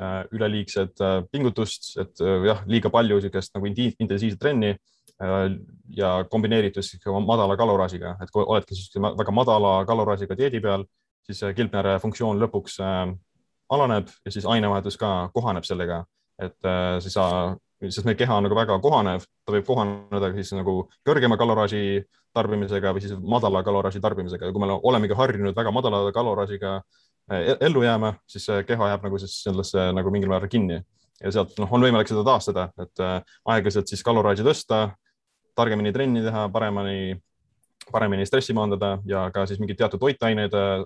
äh, üleliigset äh, pingutust, et äh, jah, liiga palju niisugust nagu intensiivset trenni ja kombineeritud siis ka madala kaloraažiga, et kui oledki siis väga madala kaloraažiga dieedi peal, siis kilpnääre funktsioon lõpuks alaneb ja siis ainevahetus ka kohaneb sellega, et siis sa, sest meie keha on nagu väga kohanev, ta võib kohaneda siis nagu kõrgema kaloraaži tarbimisega või siis madala kaloraaži tarbimisega. Ja kui me olemegi harjunud väga madala kaloraažiga eh, ellu jääma, siis keha jääb nagu siis sellesse nagu mingil määral kinni. Ja sealt noh, on võimalik seda taastada, et äh, aeglaselt siis kaloraaži tõsta, targemini trenni teha, paremini, paremini stressi maandada ja ka siis mingeid teatud toitaineid äh,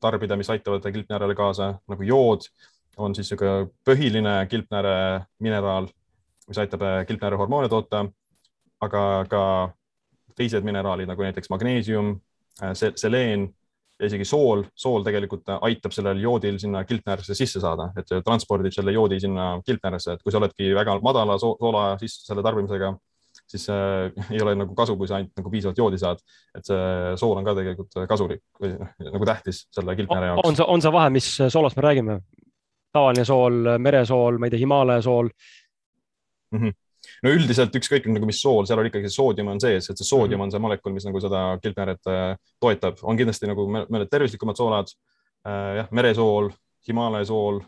tarbida, mis aitavad kilpnäärele kaasa nagu jood on siis niisugune põhiline kilpnääre mineraal, mis aitab kilpnääre hormoone toota, aga ka teised mineraalid nagu näiteks magneesium, äh, seleen ja isegi sool, sool tegelikult aitab sellel joodil sinna kilpnääresse sisse saada, et transpordib selle joodi sinna kilpnääresse, et kui sa oledki väga madala soola sisse selle tarbimisega, siis äh, ei ole nagu kasu, kui sa ainult nagu piisavalt joodi saad, et see sool on ka tegelikult kasulik või noh, nagu tähtis selle kilpnääre jaoks. on see, on see vahe, mis soolast me räägime? tavaline sool, meresool, ma ei tea, Himalaia sool mm? -hmm no üldiselt ükskõik nagu mis sool, seal on ikkagi soodium on sees, et see soodium mhm. on see molekul, mis nagu seda kilpnääret äh, toetab, on kindlasti nagu mõned tervislikumad soolad. Äh, jah, meresool, Himalaia sool,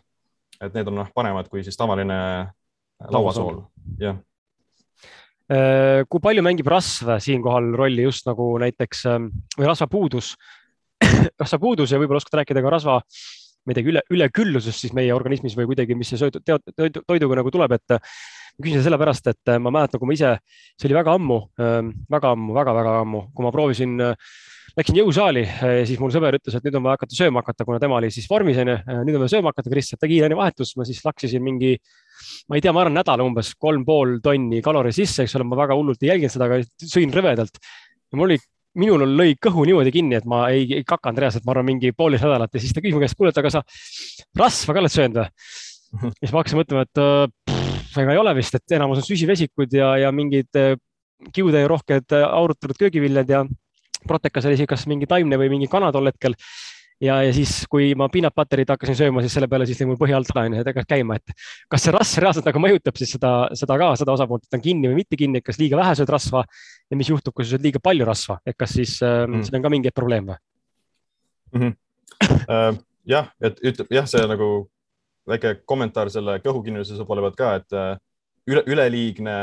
et need on noh, paremad kui siis tavaline äh, lauasool, jah kui palju mängib rasv siinkohal rolli just nagu näiteks ähm, või rasvapuudus? Rasvapuudus ja võib-olla oskad rääkida ka rasva midagi üle, üleküllusest siis meie organismis või kuidagi, mis see toidu, toidu, toiduga nagu tuleb, et ma küsin sellepärast, et äh, ma mäletan, kui ma ise, see oli väga ammu, ähm, väga ammu väga,, väga-väga ammu, kui ma proovisin, äh, läksin jõusaali äh, siis mul sõber ütles, et nüüd on vaja hakata sööma hakata, kuna tema oli siis vormis onju, nüüd on vaja sööma hakata, Kris, et tegi ainevahetus, ma siis laksisin mingi, ma ei tea, ma arvan nädal umbes kolm pool tonni kalori sisse, eks ole, ma väga hullult ei jälginud seda, aga sõin rõvedalt. ja mul oli minul lõi kõhu niimoodi kinni, et ma ei, ei kakanud reaalselt, ma arvan, mingi poolteist nädalat ja siis ta küsis mu käest, kuule, et aga sa rasva ka oled söönud või? siis ma hakkasin mõtlema, et pff, ega ei ole vist, et enamus on süsivesikud ja, ja mingid äh, kiuderohked äh, aurutatud köögiviljad ja protekas oli kas mingi taimne või mingi kana tol hetkel. Ja, ja siis, kui ma peanut butter'it hakkasin sööma, siis selle peale siis lõi mul põhi alt ära onju, et hakkas käima, et kas see rasv reaalselt nagu mõjutab siis seda, seda ka, seda osapoolt, et on kinni või mitte kinni, et kas liiga vähe sööd rasva ja mis juhtub, kui sa sööd liiga palju rasva, et kas siis äh, mm. siin on ka mingeid probleeme või? -hmm. Uh, jah, et ütleb jah, see nagu väike kommentaar selle kõhukinnisuse poole pealt ka, et äh, üle, üleliigne,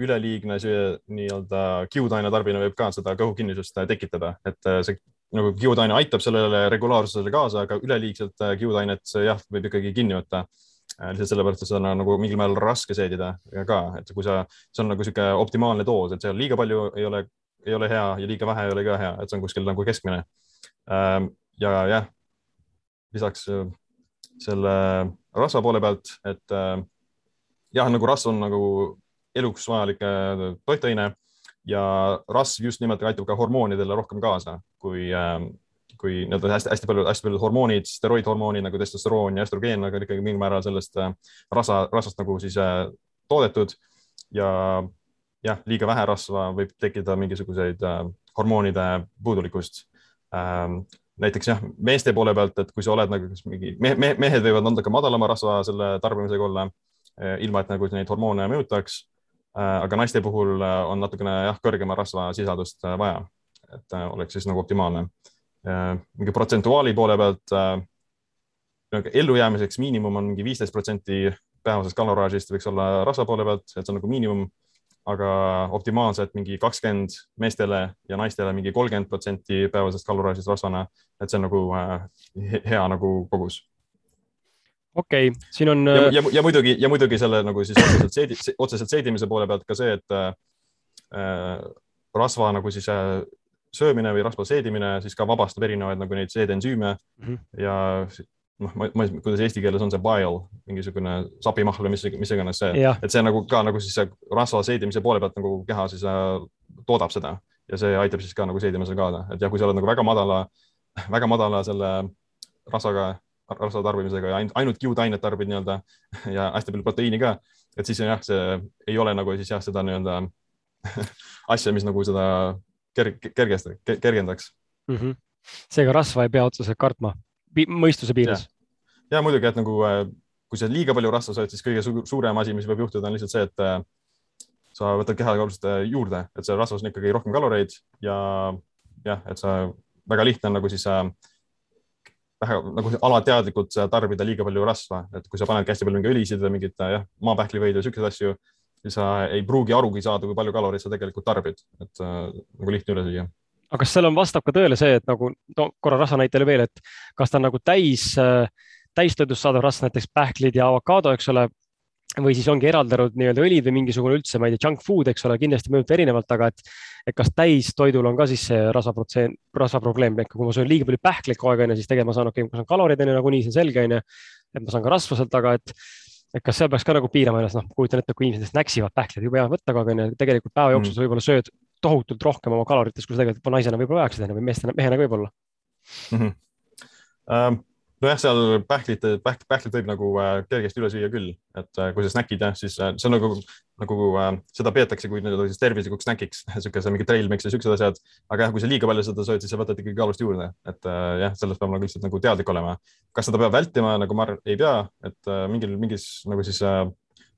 üleliigne nii-öelda kiudaine tarbimine võib ka seda kõhukinnisust äh, tekitada, et äh, see nagu kiudaine aitab sellele regulaarsusele kaasa, aga üleliigselt kiudainet jah, võib ikkagi kinni võtta lihtsalt sellepärast, et seda on nagu mingil määral raske seedida ka, et kui sa, see on nagu niisugune optimaalne doos, et seal liiga palju ei ole, ei ole hea ja liiga vähe ei ole ka hea, et see on kuskil nagu keskmine. ja jah, lisaks selle rasva poole pealt, et äh, jah, nagu rasv on nagu eluks vajalik äh, toitaine ja rasv just nimelt aitab ka hormoonidele rohkem kaasa, kui, kui nii-öelda hästi-hästi palju, hästi palju hormoonid, steroidhormoonid nagu testosteroon ja östrogeen, aga ikkagi mingil määral sellest rasa, rasvast nagu siis toodetud ja jah, liiga vähe rasva võib tekkida mingisuguseid hormoonide puudulikkust ähm, näiteks jah, meeste poole pealt, et kui sa oled nagu mingi me, me, mehed võivad natuke madalama rasva selle tarbimisega olla, ilma et nagu neid hormoone mõjutaks. Eh, aga naiste puhul eh, on natukene jah, kõrgema rasvasisaldust vaja, et oleks siis nagu optimaalne. mingi protsentuaali poole pealt ellujäämiseks miinimum on mingi viisteist protsenti päevasest kaloraažist võiks olla rasva poole pealt, et see on nagu miinimum aga optimaalselt mingi kakskümmend meestele ja naistele mingi kolmkümmend protsenti päevasest kaloraažist rasvana. et see on nagu äh, hea nagu kogus. Okei okay,, siin on. ja, ja, ja muidugi ja muidugi selle nagu siis otseselt seedi, otseselt seedimise poole pealt ka see, et äh, rasva nagu siis äh, söömine või rasva seedimine siis ka vabastab erinevaid nagu neid seedensüüme mm -hmm. ja noh, ma, ma, kuidas eesti keeles on see bile, mingisugune sapimahl või mis, mis iganes see, et see nagu ka nagu siis rasva seedimise poole pealt nagu keha siis äh, toodab seda ja see aitab siis ka nagu seedimisel kaasa, et jah, kui sa oled nagu väga madala, väga madala selle rasvaga, rasva tarbimisega ja ainult kiudainet tarbid nii-öelda ja hästi palju proteiini ka, et siis jah, see ei ole nagu siis jah, seda nii-öelda asja, mis nagu seda kerg, kergest, kergendaks mm. -hmm. seega rasva ei pea otseselt kartma mõistuse piires. ja muidugi, et nagu äh, kui sa liiga palju rasva sööd, siis kõige suurem asi, mis võib juhtuda, on lihtsalt see, et äh, sa võtad kehakaalust äh, juurde, et seal rasvas on ikkagi rohkem kaloreid ja jah, et sa väga lihtne on nagu siis äh, vähe nagu alateadlikult tarbida liiga palju rasva, et kui sa panedki hästi palju mingeid õlisid või mingit jah, maapähklivõid või siukseid asju, siis sa ei pruugi arugi saada, kui palju kaloreid sa tegelikult tarbid, et äh, nagu lihtne üle süüa. Aga kas seal on, vastab ka tõele see, et nagu no korra rasva näitele veel, et kas ta on nagu täis, äh, täistoidust saadav rasv, näiteks pähklid ja avokaado, eks ole, või siis ongi eraldatud nii-öelda õlid või mingisugune üldse, ma ei tea, junk food, eks ole, kindlasti mõjutab erinevalt, aga et, et kas täistoidul on ka siis see rasvaprotsent, rasvaprobleem, ehk kui ma söön liiga palju pähkleid kogu aeg, onju, siis tegelikult ma saan, okei okay,, ma saan kaloreid, onju, nagunii see on selge, onju, et ma saan ka rasva sealt, aga et et kas seal peaks ka nagu piirama ennast, noh, kujutan ette, kui inimesed näksivad pähkleid, jube hea võtta, aga onju, tegelikult päeva jooksul mm. sa võib-olla sööd tohutult rohkem oma kaloritest, kui sa tegelikult naisena võib-olla vajaksid või meestena, mehena ka võib-olla mm. -hmm. Um nojah, seal pähklit, pähk, pähklit võib nagu äh, kergesti üle süüa küll, et äh, kui sa snäkid jah, siis äh, see on nagu, nagu äh, seda peetakse kui nii-öelda siis tervislikuks snäkiks, niisuguse mingi trail mix ja siuksed asjad. aga jah, kui sa liiga palju seda sööd, siis sa võtad ikkagi kaalust juurde, et äh, jah, sellest peab nagu lihtsalt nagu teadlik olema. kas seda peab vältima, nagu ma arvan, ei pea, et äh, mingil, mingis nagu siis äh,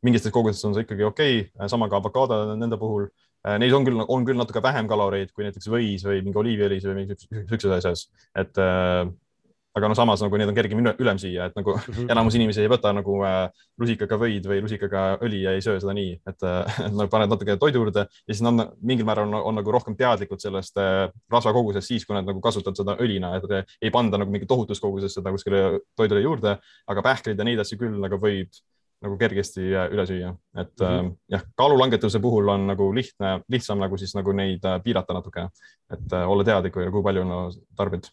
mingites kogustes on see ikkagi okei okay., sama ka avokaado nende puhul Äh, neis on küll, on küll natuke vähem kaloreid kui näiteks võis või mingi oliiviõlis või mingi siukses asjas, et äh, aga no samas nagu need on kergem üle, ülem süüa, et nagu mm -hmm. enamus inimesi ei võta nagu äh, rusikaga võid või rusikaga õli ja ei söö seda nii, et äh, nad paned natuke toidu juurde ja siis nad mingil määral on, on nagu rohkem teadlikud sellest äh, rasvakogusest siis, kui nad nagu kasutavad seda õlina, et äh, ei panda nagu mingi tohutus koguses seda kuskile toidule juurde, aga pähkleid ja neid asju küll nagu võib nagu kergesti üle süüa, et mm -hmm. äh, jah, kaalulangetuse puhul on nagu lihtne, lihtsam nagu siis nagu neid äh, piirata natuke, et äh, olla teadlik, kui palju no, tarbid.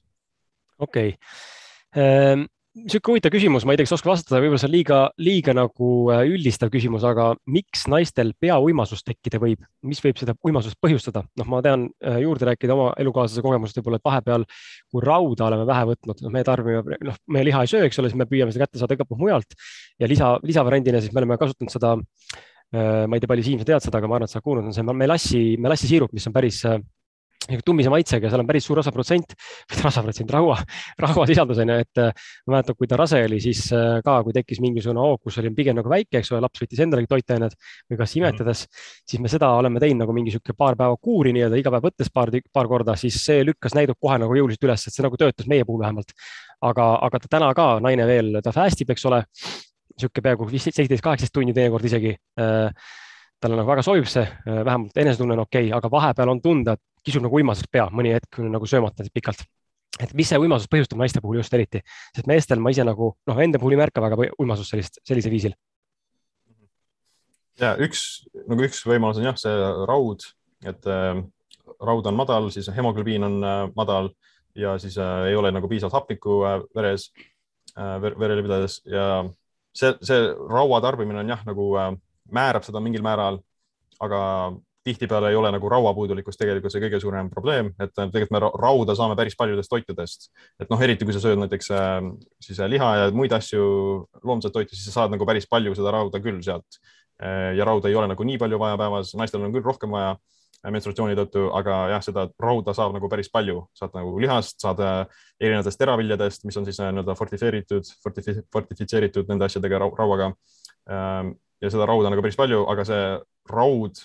Okei okay. ähm niisugune huvitav küsimus, ma ei tea, kas oskad vastata, võib-olla see on liiga, liiga nagu äh, üldistav küsimus, aga miks naistel peauimasus tekkida võib, mis võib seda uimasust põhjustada? noh, ma tean äh, juurde rääkida oma elukaaslase kogemusest võib-olla, et vahepeal, kui rauda oleme vähe võtnud, noh, me tarbime, noh, me liha ei söö, eks ole, siis me püüame seda kätte saada igalt poolt mujalt ja lisa, lisavariandina siis me oleme kasutanud seda äh, ma ei tea, palju Siim, sa tead seda, aga ma arvan, et sa kuulnud, on see melassi, melassisiirup, mis on päris tummise maitsega ja seal on päris suur rasvaprotsent, mitte rasvaprotsent, raua, rauasisaldus on ju, et äh, ma mäletan, kui ta rase oli, siis äh, ka, kui tekkis mingisugune hoog, kus oli pigem nagu väike, eks ole, laps võttis endalegi toitained või kas imetades mm, -hmm. siis me seda oleme teinud nagu mingi sihuke paar päeva kuuri nii-öelda iga päev võttes paar, paar korda, siis see lükkas näidud kohe nagu jõuliselt üles, et see nagu töötas meie puhul vähemalt. aga, aga ta täna ka naine veel, ta fast ib, eks ole, niisugune peaaegu seitseteist, kaheksateist tundi teinekord isegi äh, talle nagu väga sobib see, vähemalt enesetunne on okei okay,, aga vahepeal on tunda, et kisub nagu uimasest pea, mõni hetk nagu söömata pikalt. et mis see uimasus põhjustab naiste puhul just eriti, sest meestel ma ise nagu noh, enda puhul ei märka väga uimasust sellist, sellisel viisil. ja üks nagu üks võimalus on jah, see raud, et äh, raud on madal, siis hemoglübiin on äh, madal ja siis äh, ei ole nagu piisavalt hapnikku äh, veres äh,, verele pidades ja see, see raua tarbimine on jah, nagu äh, määrab seda mingil määral, aga tihtipeale ei ole nagu rauapuudulikkus tegelikult see kõige suurem probleem, et tegelikult me rauda saame päris paljudest toitudest. et noh, eriti kui sa sööd näiteks siis liha ja muid asju, loomset toitu, siis sa saad nagu päris palju seda rauda küll sealt. ja rauda ei ole nagu nii palju vaja päevas, naistel on küll rohkem vaja menstruatsiooni tõttu, aga jah, seda rauda saab nagu päris palju, saad nagu lihast, saad äh, erinevatest teraviljadest, mis on siis äh, nii-öelda fortifeeritud, fortifitseeritud nende asjadega rauaga. Ähm, ja seda rauda nagu päris palju, aga see raud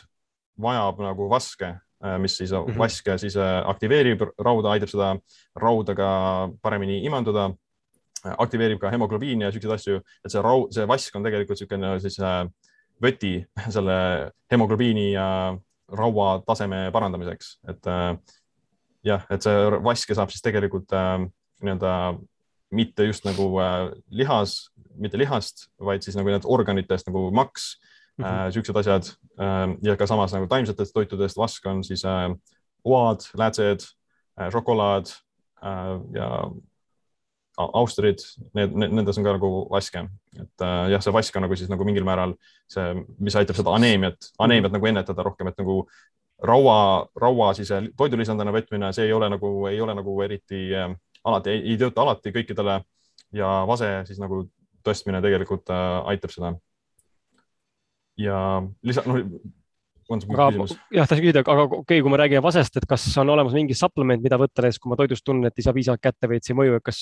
vajab nagu vaske, äh, mis siis mm -hmm. vaske siis aktiveerib rauda, aitab seda rauda ka paremini imanduda aktiveerib ka hemoglobiini ja siukseid asju, et see raud, see vask on tegelikult niisugune siis võti selle hemoglobiini ja raua taseme parandamiseks, et äh, jah, et see vaske saab siis tegelikult äh, nii-öelda mitte just nagu äh, lihas, mitte lihast, vaid siis nagu need organitest nagu maks mm, -hmm. siuksed asjad ja ka samas nagu taimsetest toitudest vask on siis oad, läätsed, šokolaad ja Austerid, need, nendes on ka nagu vaske, et äh, jah, see vask on nagu siis nagu mingil määral see, mis aitab seda aneemiat, aneemiat mm -hmm. nagu ennetada rohkem, et nagu raua, raua siis toidulisandina võtmine, see ei ole nagu, ei ole nagu eriti äh, alati, ei tööta alati kõikidele ja vase siis nagu tõstmine tegelikult äh, aitab seda. ja lisa, noh küsimus? jah, tahtsin küsida, aga okei okay,, kui me räägime vasest, et kas on olemas mingi supplement, mida võtta näiteks, kui ma toidust tunnen, et ei saa piisavalt kätte või et see ei mõju, et kas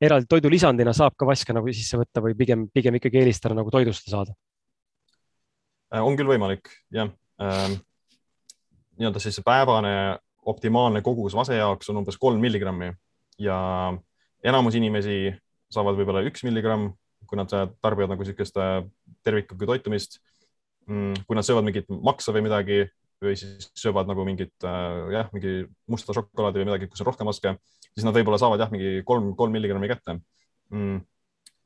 eraldi toidulisandina saab ka vaske nagu sisse võtta või pigem, pigem ikkagi eelistada nagu toidust saada? Äh, on küll võimalik, jah ähm,. nii-öelda siis päevane optimaalne kogus vase jaoks on umbes kolm milligrammi ja enamus inimesi saavad võib-olla üks milligramm, kui nad tarbivad nagu niisugust äh, terviklikku toitumist Mm, kui nad söövad mingit maksa või midagi või siis söövad nagu mingit äh, jah, mingi musta šokolaadi või midagi, kus on rohkem vaske, siis nad võib-olla saavad jah, mingi kolm, kolm milligrammi kätte mm..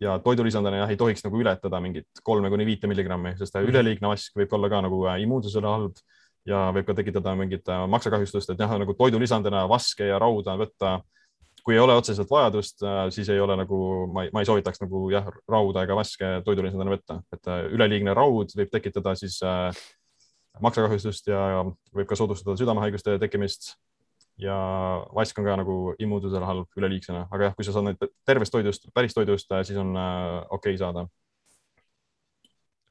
ja toidulisandina jah, ei tohiks nagu ületada mingit kolme kuni viite milligrammi, sest mm. üleliigne vask võib olla ka nagu äh, immuunsusele halb ja võib ka tekitada mingit äh, maksakahjustust, et jah, nagu toidulisandina vaske ja rauda võtta kui ei ole otseselt vajadust, äh, siis ei ole nagu, ma ei, ma ei soovitaks nagu jah, rauda ega vaske toidulisandina võtta, et äh, üleliigne raud võib tekitada siis äh, maksakahjustust ja võib ka soodustada südamehaiguste tekkimist. ja vask on ka nagu immuunsusele halb üleliigsena, aga jah, kui sa saad neid tervest toidust, päris toidust, siis on äh, okei okay saada.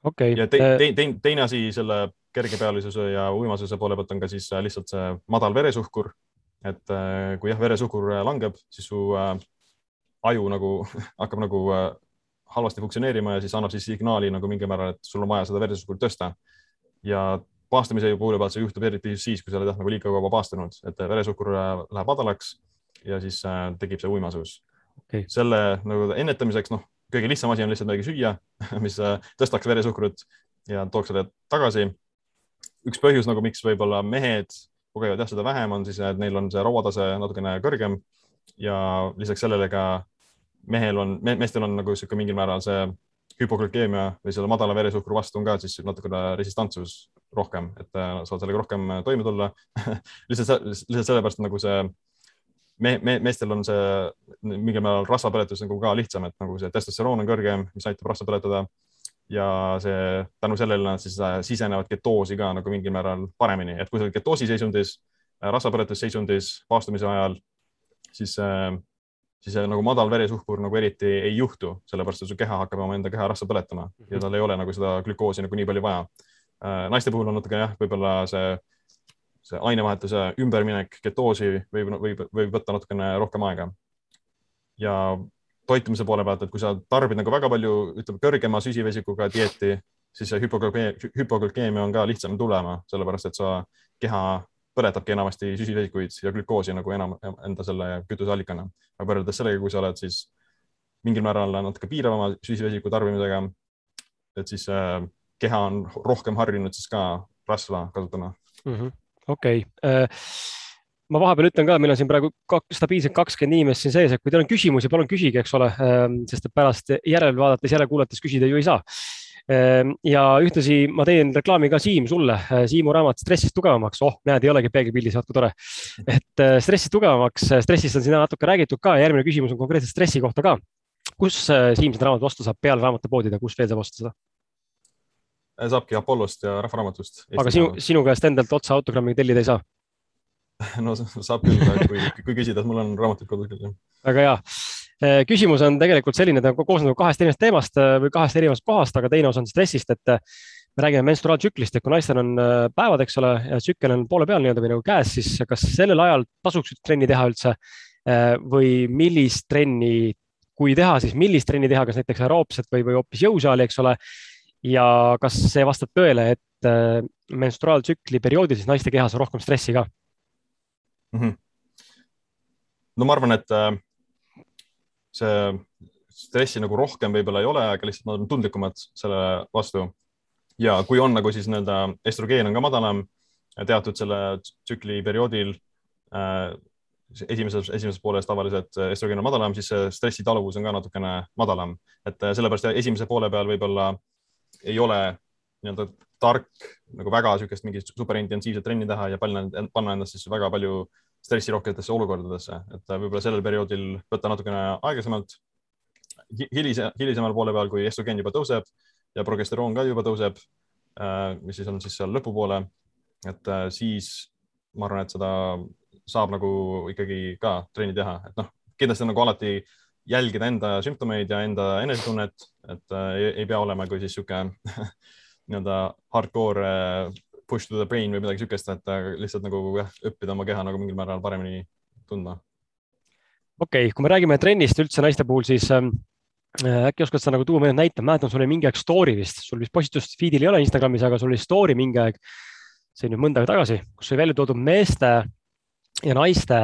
okei okay.. ja te, te, te, teine asi selle kergepealisuse ja uimasuse poole pealt on ka siis lihtsalt see madal veresuhkur et äh, kui jah, veresuhkur äh, langeb, siis su äh, aju nagu hakkab nagu halvasti funktsioneerima ja siis annab siis signaali nagu mingil määral, et sul on vaja seda veresuhkurt tõsta. ja paastamise poole pealt see juhtub eriti siis, kui sa oled jah nagu liiga kaua paastunud, et veresuhkur läheb madalaks ja siis tekib see uimasus okay.. selle nagu ennetamiseks, noh, kõige lihtsam asi on lihtsalt midagi süüa, mis tõstaks veresuhkrut ja tooks selle tagasi. üks põhjus nagu, miks võib-olla mehed kogevad jah, seda vähem on siis, et neil on see rauatase natukene kõrgem. Ja lisaks sellele ka mehel on me,, meestel on nagu sihuke mingil määral see hüpoglükeemia või selle madala veresuhkru vastu on ka siis natukene resistantsus rohkem, et äh, saavad sellega rohkem äh, toime tulla. Lihtsalt, lihtsalt sellepärast nagu see me, me, meestel on see mingil määral rasvapõletus nagu ka lihtsam, et nagu see testosteroon on kõrgem, mis aitab rasva põletada ja see tänu sellele nad siis äh, sisenevad ketoosi ka nagu mingil määral paremini, et kui sa oled ketoosi seisundis, äh, rasvapõletusseisundis paastumise ajal, siis, äh, siis nagu madal veresuhkur nagu eriti ei juhtu, sellepärast et su keha hakkab omaenda keha rasva põletama ja tal ei ole nagu seda glükoosi nagu nii palju vaja. naiste puhul on natuke jah, võib-olla see, see ainevahetuse ümberminek ketoosi võib, võib, võib võtta natukene rohkem aega. ja toitumise poole pealt, et kui sa tarbid nagu väga palju, ütleme kõrgema süsivesikuga dieeti, siis see hüpoglükeemia on ka lihtsam tulema, sellepärast et sa keha põletabki enamasti süsivesikuid ja glükoosi nagu enam enda selle kütuseallikana. aga võrreldes sellega, kui sa oled siis mingil määral natuke piiravama süsivesiku tarbimisega, et siis äh, keha on rohkem harjunud siis ka rasva kasutama. -hmm.. okei. Uh ma vahepeal ütlen ka, meil on siin praegu kaks, stabiilselt kakskümmend inimest siin sees, et kui teil on küsimusi, palun küsige, eks ole, ehm, sest et pärast järele vaadates, järele kuulates küsida ju ei saa. Ehm, ja ühtlasi ma teen reklaami ka Siim sulle, Siimu raamat Stressist tugevamaks, oh, näed, ei olegi peegelpildis, vaat kui tore. et eh, stressist tugevamaks, stressist on siin natuke räägitud ka, järgmine küsimus on konkreetselt stressi kohta ka. kus eh, Siim seda raamatut osta saab peale raamatupoodide, kus veel saab osta seda? saabki Apollost ja Rahvaraamatust. aga sinu, sinu käest endalt otse autogrammi tellida ei saa? no saab küll, kui, kui küsida, mul on raamatud kodus küll. väga hea. Äh, küsimus on tegelikult selline, ta koosneb kahest erinevast teemast äh, või kahest erinevast kohast, aga teine osa on stressist, et me räägime menstruaaltsüklist, et kui naistel on päevad, eks ole, ja tsükkel on poole peal nii-öelda või nagu käes, siis kas sellel ajal tasuks trenni teha üldse või millist trenni kui teha, siis millist trenni teha, kas näiteks aeroobset või, või hoopis jõusaali, eks ole. ja kas see vastab tõele, et äh, menstruaaltsükli perioodil siis naiste kehas on rohkem stressi ka mm? -hmm. no ma arvan, et äh, see stressi nagu rohkem võib-olla ei ole, aga lihtsalt nad on tundlikumad selle vastu. ja kui on nagu siis nii-öelda estrogeen on ka madalam teatud selle tsükli perioodil äh, esimeses, esimeses pooles tavaliselt estrogen on madalam, siis stressitaluvus on ka natukene madalam, et äh, sellepärast esimese poole peal võib-olla ei ole nii-öelda tark nagu väga niisugust mingit superintensiivset trenni teha ja panna, panna ennast siis väga palju stressirohketesse olukordadesse, et äh, võib-olla sellel perioodil võtta natukene aeglasemalt. hilise, hilisemal poole peal, kui estrogen juba tõuseb ja progesteroon ka juba tõuseb, äh, mis siis on siis seal lõpupoole, et siis ma arvan, et seda saab nagu ikkagi ka trenni teha, et noh, kindlasti nagu alati jälgida enda sümptomeid ja enda enesetunnet, et äh, ei, ei pea olema kui siis sihuke nii-öelda hardcore äh, push to the brain või midagi sihukest, et äh, lihtsalt nagu jah, õppida oma keha nagu mingil määral paremini tundma. okei okay,, kui me räägime trennist üldse naiste puhul, siis ähm, äh, äkki oskad sa nagu tuua mõned näited, mäletan, sul oli mingi aeg story vist, sul vist postitust feed'il ei ole Instagramis, aga sul oli story mingi aeg, see on nüüd mõnda aega tagasi, kus oli välja toodud meeste ja naiste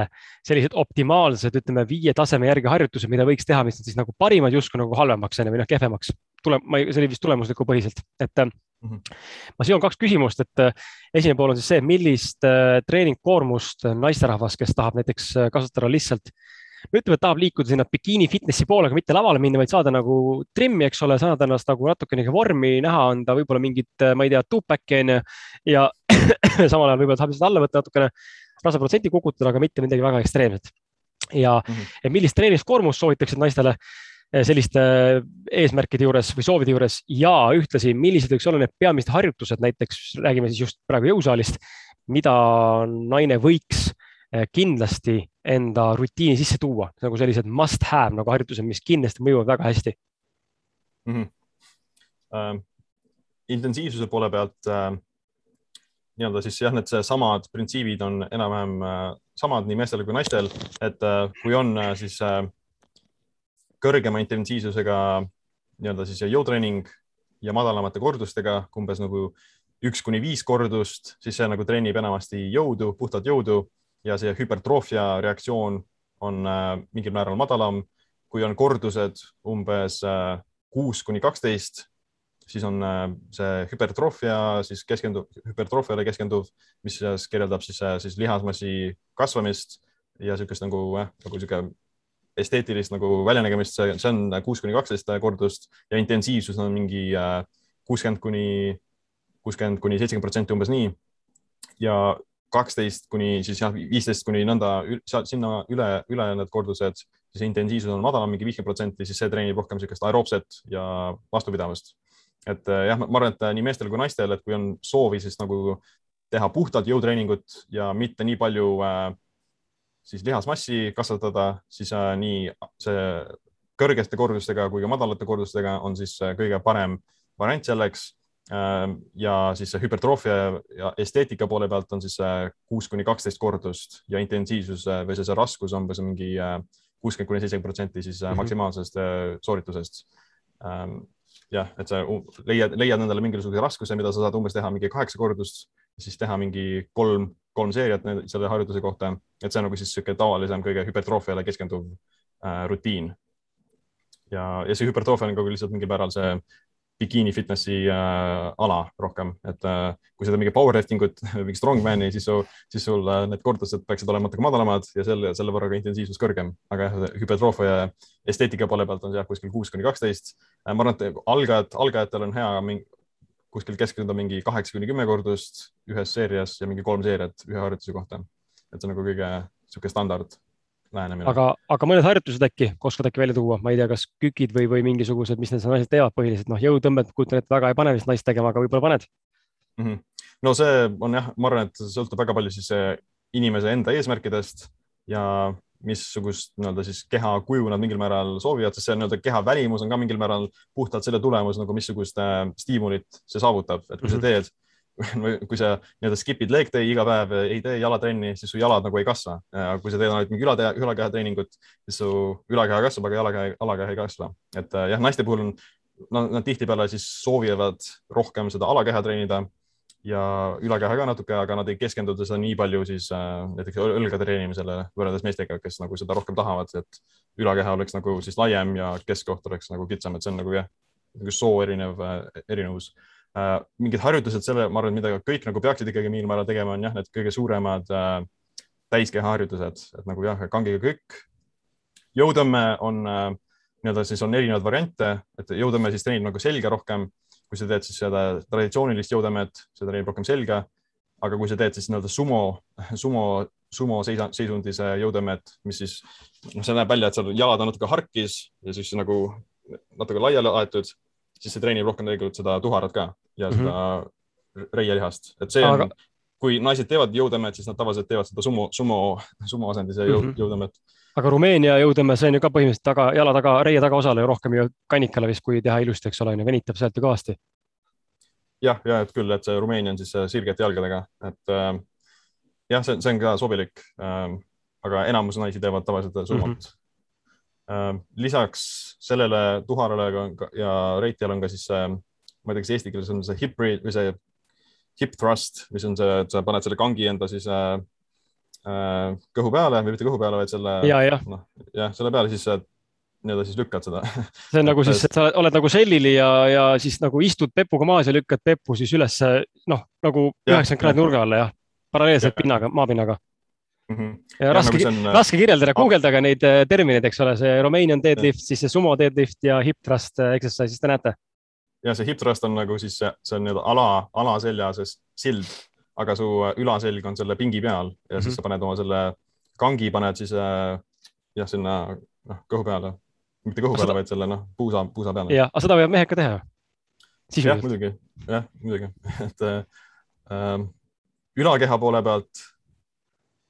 sellised optimaalsed, ütleme viie taseme järgi harjutused, mida võiks teha, mis on siis nagu parimad justkui nagu halvemaks onju või noh, kehvemaks. Tule, ma ei, see oli vist tulemusliku põhiselt, et mm -hmm. ma siia on kaks küsimust, et äh, esimene pool on siis see, millist äh, treeningkoormust naisterahvas, kes tahab näiteks kasutada lihtsalt ütleme, et tahab liikuda sinna bikiini fitnessi poole, aga mitte lavale minna, vaid saada nagu trimmi, eks ole, saada ennast nagu natukene vormi, näha anda võib-olla mingit, ma ei tea, two-pack'i onju ja samal ajal võib-olla tahab lihtsalt alla võtta natukene rasvaprotsenti kukutada, aga mitte midagi väga ekstreemset. ja mm, -hmm. et millist treeningskoormust soovitaksid naistele selliste eh, eesmärkide juures või soovide juures ja ühtlasi, millised võiks olla need peamised harjutused, näiteks räägime siis just praegu jõusaalist, mida naine võiks eh, kindlasti enda rutiini sisse tuua, nagu sellised must have nagu harjutused, mis kindlasti mõjuvad väga hästi mm. -hmm. Uh, intensiivsuse poole pealt uh, nii-öelda siis jah, need samad printsiibid on enam-vähem äh, samad nii meestel kui naistel, et äh, kui on äh, siis kõrgema intensiivsusega nii-öelda siis jõutreening ja madalamate kordustega, umbes nagu üks kuni viis kordust, siis see nagu treenib enamasti jõudu, puhtalt jõudu ja see hüpertroofia reaktsioon on mingil määral madalam. kui on kordused umbes kuus kuni kaksteist, siis on äh, see hüpertroofia, siis keskendub, hüpertroofiale keskenduv, mis kirjeldab siis, äh, siis lihasmassi kasvamist ja niisugust nagu, nagu niisugune esteetilist nagu väljanägemist, see, see on kuus kuni kaksteist kordust ja intensiivsus on mingi äh, kuuskümmend kuni, kuuskümmend kuni seitsekümmend protsenti umbes nii. ja kaksteist kuni siis jah, viisteist kuni nõnda sinna üle, üle need kordused, siis intensiivsus on madalam, mingi viiskümmend protsenti, siis see treenib rohkem niisugust aeroobset ja vastupidavust et äh, jah, ma arvan, et äh, nii meestel kui naistel, et kui on soovi, siis nagu teha puhtalt jõutreeningut ja mitte nii palju äh, siis lihasmassi kasvatada, siis äh, nii see kõrgete kordustega kui ka madalate kordustega on siis äh, kõige parem variant selleks äh,. ja siis see hüpertroofia ja esteetika poole pealt on siis kuus kuni kaksteist kordust ja intensiivsus või see, see raskus on umbes mingi kuuskümmend kuni seitsekümmend protsenti siis mm -hmm. maksimaalsest sooritusest ähm, jah, et sa leiad, leiad endale mingisuguse raskuse, mida sa saad umbes teha mingi kaheksa kordust, siis teha mingi kolm, kolm seeriat selle harjutuse kohta, et see on nagu siis niisugune tavalisem, kõige hüpertroofiale keskenduv äh, rutiin. ja, ja see hüpertroofia on ka lihtsalt mingil määral see bikiini fitnessi äh, ala rohkem, et äh, kui sa teed mingi powerlifting ut mingi strongman'i, siis su, siis sul äh, need kordused peaksid olema natuke madalamad ja selle, selle võrra ka intensiivsus kõrgem, aga jah, hüpertroofia esteetika poole pealt on see jah, kuskil kuus kuni kaksteist. Äh, ma arvan, et algajad, algajatel on hea mingi, kuskil keskenduda mingi kaheksa kuni kümme kordust ühes seerias ja mingi kolm seeriat ühe harjutuse kohta. et see on nagu kõige niisugune standard lähenemine. aga, aga mõned harjutused äkki, oskad äkki välja tuua, ma ei tea, kas kükid või, või mingisugused, mis need naised teevad põhiliselt, noh, jõutõmbet kujutan ette, väga ei pane vist naist tegema, aga võib-olla paned mm? -hmm. no see on jah, ma arvan, et see sõltub väga palju siis äh, inimese enda eesmärkidest ja missugust nii-öelda siis keha kuju nad mingil määral soovivad, sest see nii-öelda keha välimus on ka mingil määral puhtalt selle tulemus nagu missugust äh, stiimulit see saavutab, et kui mm -hmm. sa teed või kui sa nii-öelda skip'id leg day iga päev, ei tee jalatrenni, siis su jalad nagu ei kasva. kui sa teed ainult mingi ülakeha, ülakeha treeningut, siis su ülakeha kasvab, aga jalakeha, alakeha ei kasva. et äh, jah, naiste puhul on, nad tihtipeale siis soovivad rohkem seda alakeha treenida ja ülakeha ka natuke, aga nad ei keskenduda seda nii palju siis äh, näiteks õlgade treenimisele võrreldes meestega, kes nagu seda rohkem tahavad, et ülakeha oleks nagu siis laiem ja keskkoht oleks nagu kitsam, et see on nagu jah, nagu soo erinev, äh, erinevus Äh, mingid harjutused selle, ma arvan, mida kõik nagu peaksid ikkagi mingil määral tegema, on jah, need kõige suuremad äh, täiskeha harjutused, et nagu jah, kangiga kükk. jõutõmme on äh, nii-öelda siis on erinevaid variante, et jõutõmme siis treenib nagu selga rohkem. Kui sa teed siis seda traditsioonilist jõutõmmet, see treenib rohkem selga. aga kui sa teed siis nii-öelda sumo, sumo, sumo seisa, seisundis jõutõmmet, mis siis, noh, see näeb välja, et seal jalad on natuke harkis ja siis nagu natuke laiali aetud siis see treenib rohkem tegelikult seda tuharat ka ja mm -hmm. seda reielihast, et see on Aga..., kui naised teevad jõutõmmet, siis nad tavaliselt teevad seda sumo, sumo, sumo asendis jõu, mm -hmm. jõutõmmet. Aga Rumeenia jõutõmme, see on ju ka põhimõtteliselt taga, jala taga, reie tagaosale ju rohkem ju kannikale vist, kui teha ilusti, eks ole, on ju, venitab sealt ju kõvasti. jah, ja et küll, et see Rumeenia on siis sirgete jalgadega, et äh, jah, see, see on ka sobilik äh,. aga enamus naisi teevad tavaliselt sumot mm. -hmm Äh, lisaks sellele tuharale ja reitial on ka siis see, ma ei tea, kas eesti keeles on see hip või see hip thrust, mis on see, et sa paned selle kangi enda siis äh, äh, kõhu peale või mitte kõhu peale, vaid selle, noh, jah, selle peale siis nii-öelda siis lükkad seda. see on nagu siis, et sa oled nagu sellili ja, ja siis nagu istud pepuga maas ja lükkad peppu siis ülesse, noh, nagu üheksakümmend kraadi nurga alla, jah, paralleelselt ja. pinnaga, maapinnaga mm. -hmm. ja, ja raske nagu, on... raske kirjeldada, guugeldage neid äh, termineid, eks ole, see Romanian deadlift, siis see sumo deadlift ja hip thrust äh, exercise, siis te näete. ja see hip thrust on nagu siis see, see on nii-öelda ala, alaselja see sild, aga su äh, ülaselg on selle pingi peal ja mm -hmm. siis sa paned oma selle kangi, paned siis jah, sinna noh, kõhu peale, mitte kõhu peale seda..., vaid selle noh, puusa, puusa peale. jah, aga seda võivad mehed ka teha. jah, muidugi, jah, muidugi, et äh, ülakeha poole pealt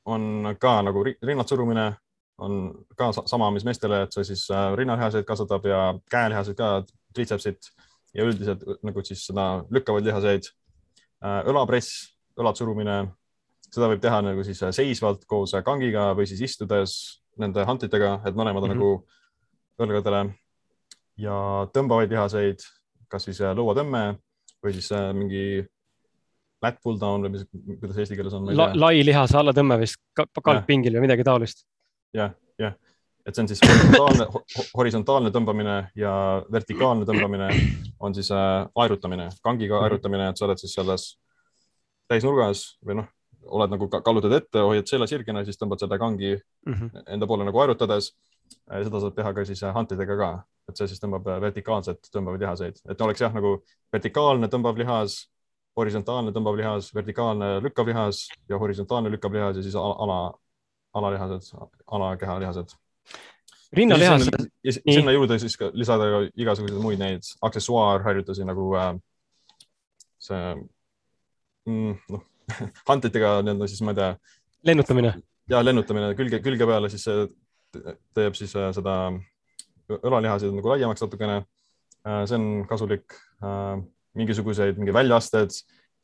on ka nagu rinnad surumine on ka sama, mis meestele, et see siis äh, rinnalihaseid kasvatab ja käelihaseid ka, triitsepsit ja üldiselt nagu siis seda lükkavaid lihaseid. Äh, õlapress, õlad surumine, seda võib teha nagu siis äh, seisvalt koos kangiga või siis istudes nende hantitega, et mõlemad on mm -hmm. nagu õlgadele ja tõmbavaid lihaseid, kas siis lõuatõmme või siis mingi lat pull down või mis, kuidas eesti keeles on La,? lai lihase allatõmme vist kalkpingil või midagi taolist. jah, jah, et see on siis horisontaalne, horisontaalne tõmbamine ja vertikaalne tõmbamine on siis äh, aerutamine, kangiga mhm. aerutamine, et sa oled siis selles täisnurgas või noh, oled nagu kallutad ette, hoiad selja sirgena, siis tõmbad selle kangi mm -hmm. enda poole nagu aerutades. seda saab teha ka siis hantidega ka, et see siis tõmbab vertikaalselt tõmbavaid lihaseid, et oleks jah, nagu vertikaalne tõmbav lihas horisontaalne tõmbav lihas, vertikaalne lükkav lihas ja horisontaalne lükkav lihas ja siis ala, alalihased, alakeha lihased. rinnalihased. ja sinna juurde siis ka lisada igasuguseid muid neid aksessuaarharjutusi nagu äh, see mm, noh hantritega nii-öelda siis ma ei tea. lennutamine. ja lennutamine külge, külge peale, siis see teeb siis äh, seda õlalihaseid nagu laiemaks natukene. Äh, see on kasulik äh, mingisuguseid, mingi väljaasted,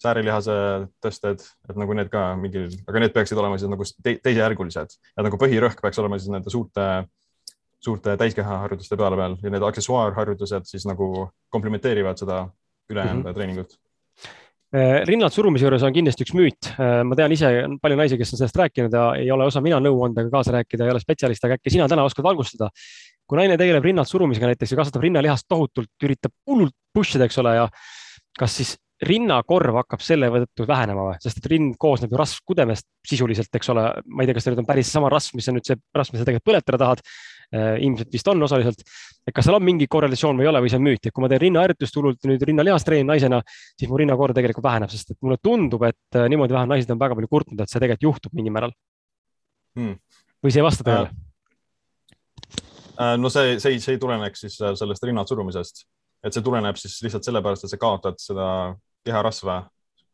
säärilihase tõsted, et nagu need ka mingil, aga need peaksid olema siis nagu te teisejärgulised ja nagu põhirõhk peaks olema siis nende suurte, suurte täiskeha harjutuste peale peal ja need aksessuaarharjutused siis nagu komplementeerivad seda ülejäänud mm -hmm. treeningut rinnalt surumise juures on kindlasti üks müüt. Äh, ma tean ise palju naisi, kes on sellest rääkinud ja ei ole osa mina nõuandega kaasa rääkida, ei ole spetsialist, aga äkki sina täna oskad valgustada. kui naine tegeleb rinnalt surumisega näiteks ja kasvatab rinnalihast tohutult, üritab hullult push ida, eks ole, ja kas siis rinnakorv hakkab selle tõttu vähenema või, sest et rind koosneb ju rasvkudemest sisuliselt, eks ole, ma ei tea, kas see nüüd on päris sama rasv, mis on nüüd see rasv, mida sa tegelikult põletada tahad. Äh, ilmselt vist on osaliselt, et kas seal on mingi korrelatsioon või ei ole või see on müüt, et kui ma teen rinnaharjutust hullult nüüd rinnalihast treenin naisena, siis mu rinnakorv tegelikult väheneb, sest et mulle tundub, et äh, niimoodi vähemalt naised on väga palju kurtnud, et see tegelikult juhtub mingil määral. Hmm.. või see ei vasta tõele? Äh,? Äh, no see, see, see ei tuleneks siis sellest rinnad surumisest, et see tuleneb siis lihtsalt sellepärast, et sa kaotad seda keharasva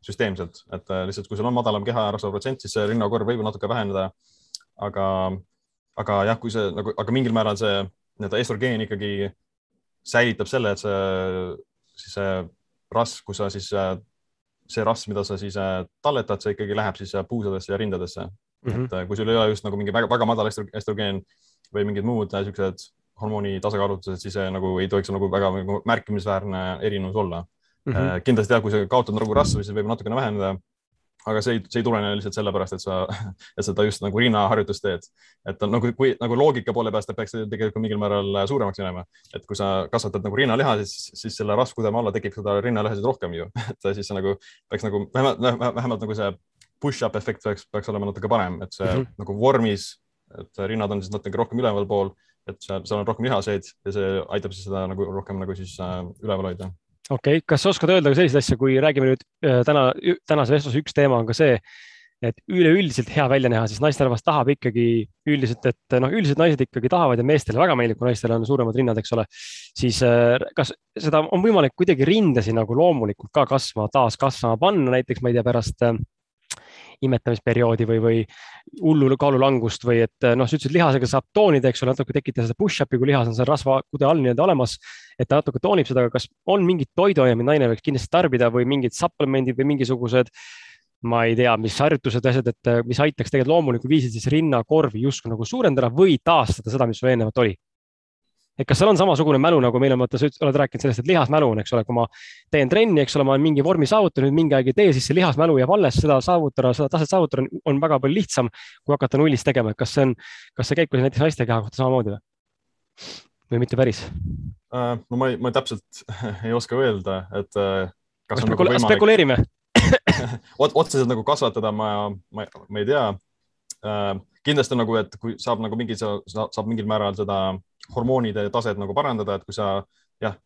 süsteemselt, et äh, lihtsalt, kui sul on madalam keharasva protsent, siis see rinnakorv võib natuke väheneda. aga, aga jah, kui see nagu, aga mingil määral see nii-öelda estrogeen ikkagi säilitab selle, et see, siis see rasv, kui sa siis, see rasv, mida sa siis talletad, see ikkagi läheb siis puusadesse ja rindadesse mm. -hmm. et kui sul ei ole just nagu mingi väga, väga madal estrogeen või mingid muud niisugused hormooni tasakaalutused, siis nagu ei tohiks nagu väga märkimisväärne erinevus olla mm. -hmm. kindlasti jah, kui sa kaotad nagu rasva, siis võib natukene väheneda. aga see ei, see ei tulene lihtsalt sellepärast, et sa, et seda just nagu rinnaharjutust teed. et nagu, kui nagu loogika poole pealt peaks tegelikult mingil määral suuremaks minema, et kui sa kasvatad nagu rinnaliha, siis, siis selle rasvkudema alla tekib seda rinnalihasid rohkem ju, et siis nagu peaks nagu vähemalt, vähemalt nagu see push-up efekt peaks, peaks olema natuke parem, et see mm -hmm. nagu vormis et rinnad on siis natuke rohkem ülevalpool, et seal, seal on rohkem lihaseid ja see aitab siis seda nagu rohkem nagu siis äh, üleval hoida. Okei okay., kas sa oskad öelda ka selliseid asju, kui räägime nüüd äh, täna, tänase vestluse üks teema on ka see, et üleüldiselt hea välja näha, siis naisterahvas tahab ikkagi üldiselt, et noh, üldiselt naised ikkagi tahavad ja meestele väga meeldib, kui naistel on suuremad rinnad, eks ole. siis äh, kas seda on võimalik kuidagi rindasid nagu loomulikult ka kasvama, taas kasvama panna, näiteks ma ei tea, pärast imetamisperioodi või, või hullu kaalulangust või et noh, sa ütlesid, lihasega saab toonida, eks ole, natuke tekitada seda push-up'i, kui lihas on seal rasvakude all nii-öelda olemas. et ta natuke toonib seda, aga kas on mingid toiduained, mida naine võiks kindlasti tarbida või mingid supplemendid või mingisugused ma ei tea, mis harjutused, asjad, et mis aitaks tegelikult loomulikul viisil siis rinnakorvi justkui nagu suurendada või taastada seda, mis sul eelnevalt oli et kas seal on samasugune mälu, nagu meil on, vaata, sa oled rääkinud sellest, et lihasmälu on, eks ole, kui ma teen trenni, eks ole, ma olen mingi vormi saavutanud, mingi aeg ei tee, siis see lihasmälu jääb alles, seda saavutada, seda taset saavutada on väga palju lihtsam, kui hakata nullist tegema, et kas see on, kas see käib ka näiteks naiste keha kohta samamoodi või? või mitte päris uh,? no ma ei, ma täpselt ei oska öelda, et uh, kas on nagu võimalik. spekuleerime Ot, otseselt nagu kasvatada ma, ma, ma ei tea. Kindlasti nagu, et kui saab nagu mingi, saab mingil määral seda hormoonide taset nagu parandada, et kui sa jah,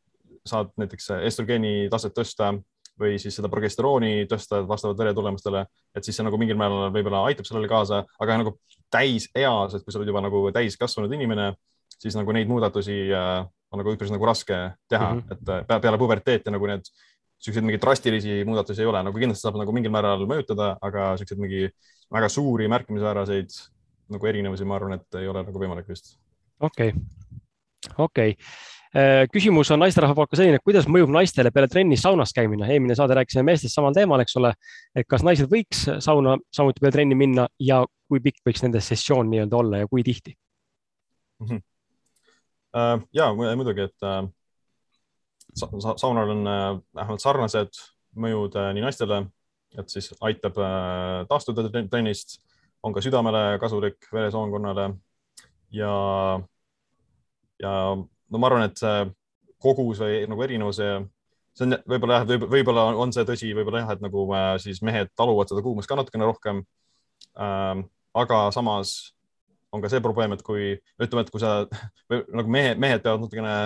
saad näiteks estrogeeni taset tõsta või siis seda progesterooni tõsta vastavalt veretulemustele, et siis see nagu mingil määral võib-olla aitab sellele kaasa, aga nagu täiseas, et kui sa oled juba nagu täiskasvanud inimene, siis nagu neid muudatusi äh, on nagu üpris nagu raske teha mm, -hmm. et äh, peale puberteeti nagu need siukseid mingeid drastilisi muudatusi ei ole, nagu kindlasti saab nagu mingil määral mõjutada, aga siukseid mingi väga suuri märkimisväärseid nagu erinevusi, ma arvan, et ei ole nagu võimalik vist okei okay., okei okay äh, küsimus on naisterahva poolt ka selline, kuidas mõjub naistele peale trennis saunas käimine? eelmine saade rääkisime meestest samal teemal, eks ole. et kas naised võiks sauna samuti peale trenni minna ja kui pikk võiks nende sessioon nii-öelda olla ja kui tihti mm? -hmm. Uh, ja muidugi, et sa saunal on uh, vähemalt sarnased mõjud uh, nii naistele, et siis aitab uh, taastuda trennist, on ka südamele kasulik, veresoonkonnale ja, ja no ma arvan, et see kogus või nagu erinevus, see on võib-olla jah, võib-olla võib on see tõsi, võib-olla jah, et nagu äh, siis mehed taluvad seda kuumust ka natukene rohkem ähm,. aga samas on ka see probleem, et kui ütleme, et kui sa või nagu mehed, mehed peavad natukene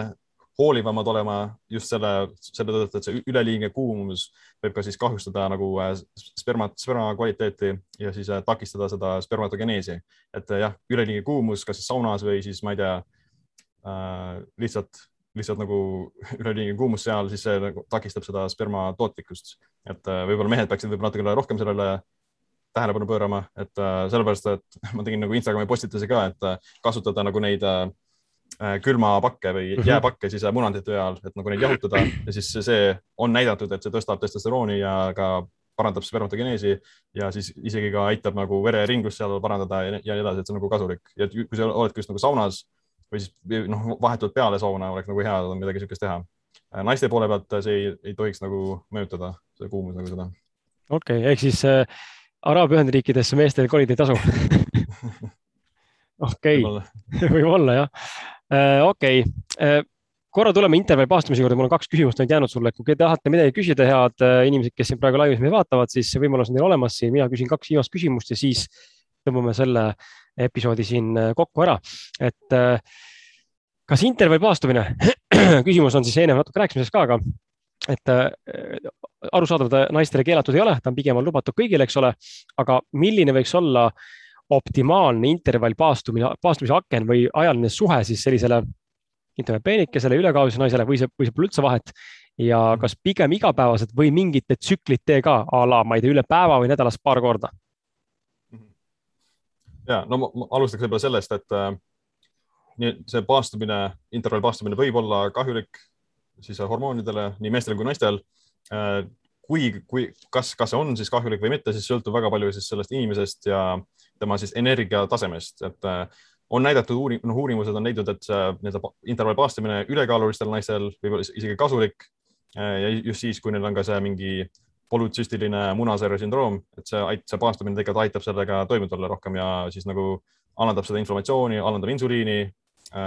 hoolivamad olema just selle, selle tõttu, et see üleliigne kuumus võib ka siis kahjustada nagu äh, spermat, sperma kvaliteeti ja siis äh, takistada seda spermatogeneesi. et äh, jah, üleliigne kuumus, kas siis saunas või siis ma ei tea äh,, lihtsalt, lihtsalt nagu üleliigne kuumus seal, siis see nagu takistab seda sperma tootlikkust. et äh, võib-olla mehed peaksid võib-olla natukene rohkem sellele tähelepanu pöörama, et äh, sellepärast, et ma tegin nagu Instagrami postituse ka, et äh, kasutada nagu neid Äh, külmapakke või mhm. jääpakke siis äh, munandite ajal, et nagu neid jahutada ja siis see on näidatud, et see tõstab testosterooni ja ka parandab spermatogeneesi ja siis isegi ka aitab nagu vereringlust seal parandada ja, nii edasi, et see on nagu kasulik ja kui sa oledki just nagu saunas või siis noh, vahetult peale sauna oleks nagu hea midagi niisugust teha. Äh, naiste poole pealt see ei, ei tohiks nagu mõjutada, see kuumus nagu seda. okei okay,, ehk siis äh, Araabia Ühendriikidesse meestel kolida ei tasu okei, võib-olla jah Äh, okei. Okay., äh, korra tuleme intervjuu paastumise juurde, mul on kaks küsimust nüüd jäänud sulle, kui te tahate midagi küsida, head äh, inimesed, kes siin praegu laivis meid vaatavad, siis see võimalus on teil olemas. Siin, mina küsin kaks viimast küsimust ja siis tõmbame selle episoodi siin kokku ära, et kas intervjuu paastumine? Küsimus on siis eelnevalt natuke rääkisime sellest ka, aga et arusaadav, ta naistele keelatud ei ole, ta on pigem on lubatud kõigile, eks ole, aga milline võiks olla optimaalne intervall paastumine, paastumise aken või ajaline suhe siis sellisele ütleme peenikesele ülekaalulisele naisele või see, või see pole üldse vahet. ja kas pigem igapäevased või mingite tsüklite ka a la, ma ei tea, üle päeva või nädalas paar korda? ja no ma, ma alustaks võib-olla sellest, et äh, see paastumine, intervallpaastumine võib olla kahjulik siis hormoonidele nii meestel kui naistel äh,. Kui, kui, kas, kas see on siis kahjulik või mitte, siis sõltub väga palju siis sellest inimesest ja tema siis energiatasemest, et äh, on näidatud uuring, noh, uurimused on leidnud, et see nii-öelda intervallpaastumine ülekaalulistel naistel võib olla isegi kasulik äh,. ja just siis, kui neil on ka see mingi polütsüstiline munasarja sündroom, et see, see paastumine tegelikult aitab sellega toime tulla rohkem ja siis nagu alandab seda inflammatsiooni, alandab insuliini,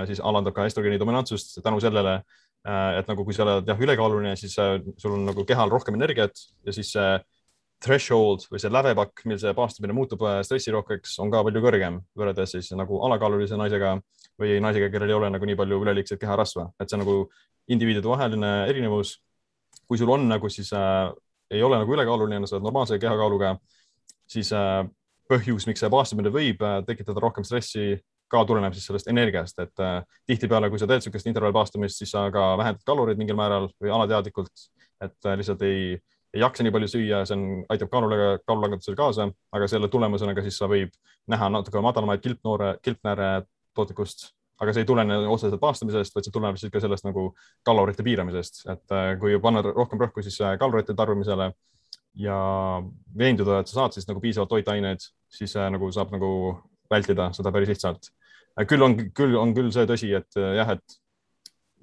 siis alandab ka estrogeeni dominantsust tänu sellele, et nagu kui sa oled jah, ülekaaluline, siis sul on nagu kehal rohkem energiat ja siis see threshold või see lävepakk, mil see paastumine muutub stressirohkeks, on ka palju kõrgem võrreldes siis nagu alakaalulise naisega või naisega, kellel ei ole nagu nii palju üleliigset keharasva, et see on nagu indiviidide vaheline erinevus. kui sul on nagu siis äh, ei ole nagu ülekaaluline, sa oled normaalse kehakaaluga, siis äh, põhjus, miks see paastumine võib äh, tekitada rohkem stressi, ka tuleneb siis sellest energiast, et äh, tihtipeale, kui sa teed niisugust intervallpaastumist, siis sa ka vähendad kaloreid mingil määral või alateadlikult, et äh, lihtsalt ei, ei jaksa nii palju süüa, see on, aitab kaalule, kaalulangetusele kaasa, aga selle tulemusena ka siis sa võib näha natuke madalamaid kilpnoore, kilpnääre tootlikkust aga see ei tulene otseselt paastumisest, vaid see tuleneb siis ka sellest nagu kalorite piiramisest, et kui panna rohkem rõhku siis kalorite tarbimisele ja veenduda, et sa saad siis nagu piisavalt toitaineid, siis nagu saab nagu vältida seda päris lihtsalt. Küll on, küll on küll see tõsi, et jah, et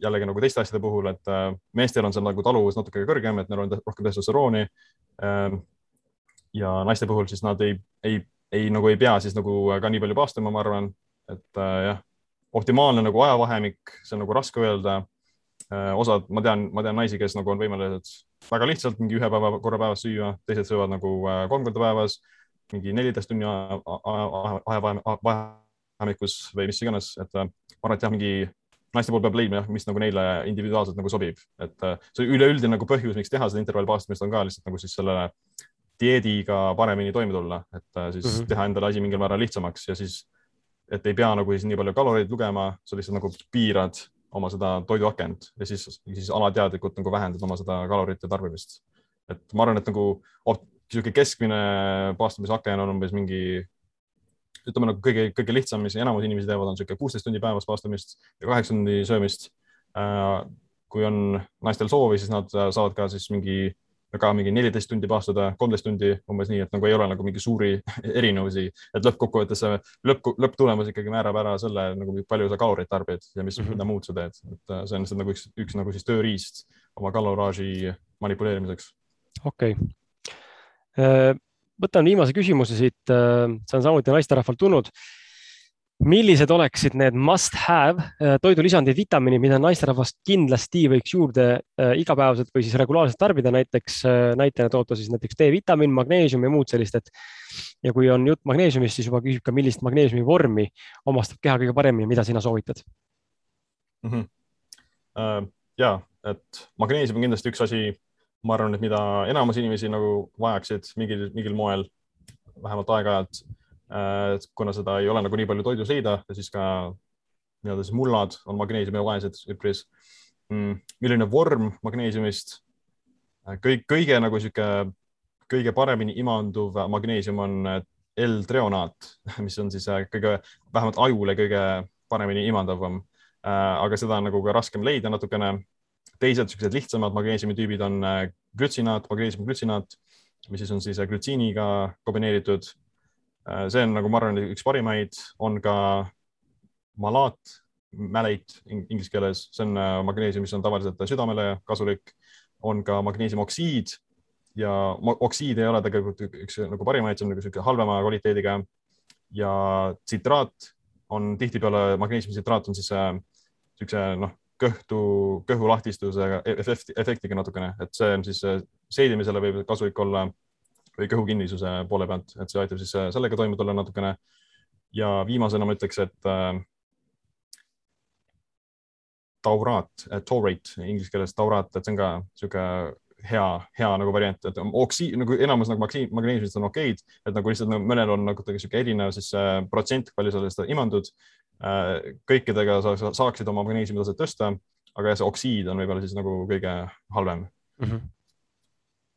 jällegi nagu teiste asjade puhul, et meestel on seal nagu taluvus natuke kõrgem, et neil on rohkem testosterooni. ja naiste puhul siis nad ei, ei, ei nagu ei pea siis nagu ka nii palju paastuma, ma arvan, et jah optimaalne nagu ajavahemik, see on nagu raske öelda. osad, ma tean, ma tean naisi, kes nagu on võimelised väga lihtsalt mingi ühe päeva korra päevas süüa, teised söövad nagu kolm korda päevas, mingi neliteist tunni ajavahemikus või mis iganes, et ma arvan, et jah, mingi naiste pool peab leidma jah, mis nagu neile individuaalselt nagu sobib, et see üleüldine nagu põhjus, miks teha seda intervallpaastumist on ka lihtsalt nagu siis selle dieediga paremini toime tulla, et siis mm -hmm. teha endale asi mingil määral lihtsamaks ja siis et ei pea nagu siis nii palju kaloreid lugema, sa lihtsalt nagu piirad oma seda toiduakent ja siis, siis alateadlikult nagu vähendad oma seda kalorite tarbimist. et ma arvan, et nagu niisugune keskmine paastumisaken on umbes mingi, ütleme nagu kõige, kõige lihtsam, mis enamus inimesi teevad, on niisugune kuusteist tundi päevas paastumist ja kaheksa tundi söömist. kui on naistel soovi, siis nad saavad ka siis mingi ka mingi neliteist tundi paastada, kolmteist tundi umbes nii, et nagu ei ole nagu mingi suuri erinevusi, et lõppkokkuvõttes see lõpp, lõpptulemus ikkagi määrab ära selle nagu palju sa kaloreid tarbid ja mis mm, -hmm. mida muud sa teed, et see on lihtsalt nagu üks, üks nagu siis tööriist oma kaloraaži manipuleerimiseks. okei okay., võtan viimase küsimuse siit, see on samuti naisterahvalt tulnud millised oleksid need must have toidulisandid, vitamiinid, mida naisterahvas kindlasti võiks juurde äh, igapäevaselt või siis regulaarselt tarbida, näiteks äh, näitena toota siis näiteks D-vitamiin, magneesium ja muud sellist, et ja kui on jutt magneesiumist, siis juba küsib ka, millist magneesiumi vormi omastab keha kõige paremini, mida sina soovitad mm? -hmm. Uh, ja, et magneesium on kindlasti üks asi, ma arvan, et mida enamus inimesi nagu vajaksid mingil, mingil moel, vähemalt aeg-ajalt kuna seda ei ole nagu nii palju toidus leida siis ka nii-öelda siis mullad on magneesiumi vaesed üpris mm,. milline vorm magneesiumist? kõik, kõige nagu sihuke, kõige paremini imanduv magneesium on L-treonaat, mis on siis kõige, vähemalt ajule kõige paremini imandavam. aga seda on nagu ka raskem leida natukene. Teised siuksed lihtsamad magneesiumi tüübid on glütsinaat, magneesiumglütsinaat, mis siis on siis glütsiiniga kombineeritud. See on nagu, ma arvan, üks parimaid, on ka malaat, mäleit inglise keeles, see on magneesium, mis on tavaliselt südamele kasulik, on ka magneesiumoksiid ja oksiid ei ole tegelikult üks nagu parimaid, see on nagu niisugune halvema kvaliteediga. Ja tsitraat on tihtipeale, magneesiumtsitraat on siis niisuguse noh, kõhtu, kõhulahtistusega efektiga natukene, et see on siis seedimisele võib kasulik olla või kõhukinnisuse poole pealt, et see aitab siis sellega toime tulla natukene. ja viimasena ma ütleks, et äh, tauraat, taurate inglise keeles tauraat, et see on ka niisugune hea, hea nagu variant, et oksi nagu enamus nagu magneesiumist on okeid, et nagu lihtsalt nagu mõnel on nagu sihuke erinev siis äh, protsent, palju sa sellest imandud äh,. Kõikidega sa, sa saaksid oma magneesiumi taset tõsta, aga see oksiid on võib-olla siis nagu kõige halvem mm. -hmm.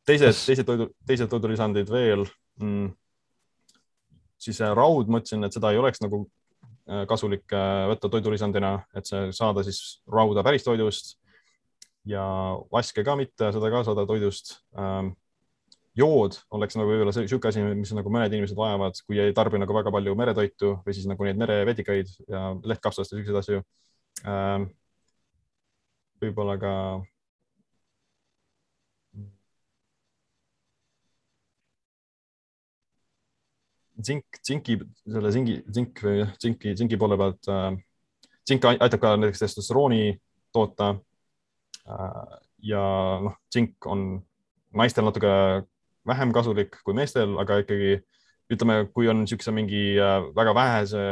teised, teised toidu, teised toidulisandid veel mm,. siis äh, raud, mõtlesin, et seda ei oleks nagu äh, kasulik äh, võtta toidulisandina, et see saada siis rauda päris toidust ja vaske ka mitte, seda ka saada toidust ähm, jood oleks nagu võib-olla niisugune asi, mis nagu mõned inimesed vajavad, kui ei tarbi nagu väga palju meretoitu või siis nagu neid merevedikaid ja lehtkapsast ja siukseid asju ähm,. võib-olla ka. tsink, tsinki, selle tsingi, tsink või tsinki, tsinki poole pealt äh,. tsink aitab ka näiteks testosterooni toota Äh, ja noh, tsink on naistel natuke vähem kasulik kui meestel, aga ikkagi ütleme, kui on niisuguse mingi äh, väga vähese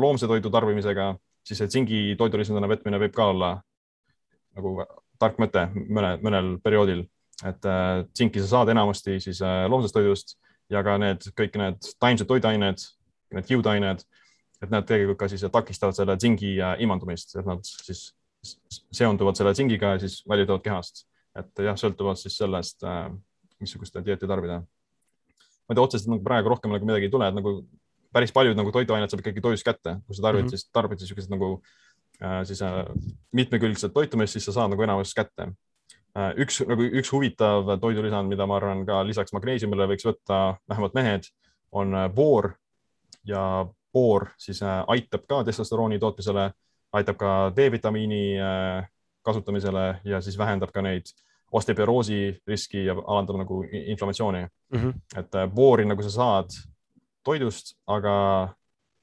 loomse toidu tarbimisega, siis see tsingi toidulisandina võtmine võib ka olla nagu tark mõte mõne, mõnel perioodil, et äh, tsinki sa saad enamasti siis loomsest toidust ja ka need kõik need taimsed toiduained, need kiudained, et nad tegelikult ka siis takistavad selle tsingi imandumist, et nad siis seonduvad selle tsingiga ja siis väljuvad kehast. et jah, sõltuvalt siis sellest, äh, missugust dieeti tarbida. ma ei tea, otseselt nagu praegu rohkem nagu midagi ei tule, et nagu päris paljud nagu toiduained saab ikkagi toidust kätte, kui sa tarbid mm, -hmm. siis tarbid niisugused nagu äh, siis äh, mitmekülgset toitumist, siis sa saad nagu enamus kätte äh,. üks nagu üks huvitav toidulisand, mida ma arvan ka lisaks magneesiumile võiks võtta vähemalt mehed, on äh, boor ja boor siis äh, aitab ka testosterooni tootmisele aitab ka D-vitamiini äh, kasutamisele ja siis vähendab ka neid osteoporoosi riski ja alandab nagu inflammatsiooni mm. -hmm. et äh, boori nagu sa saad toidust, aga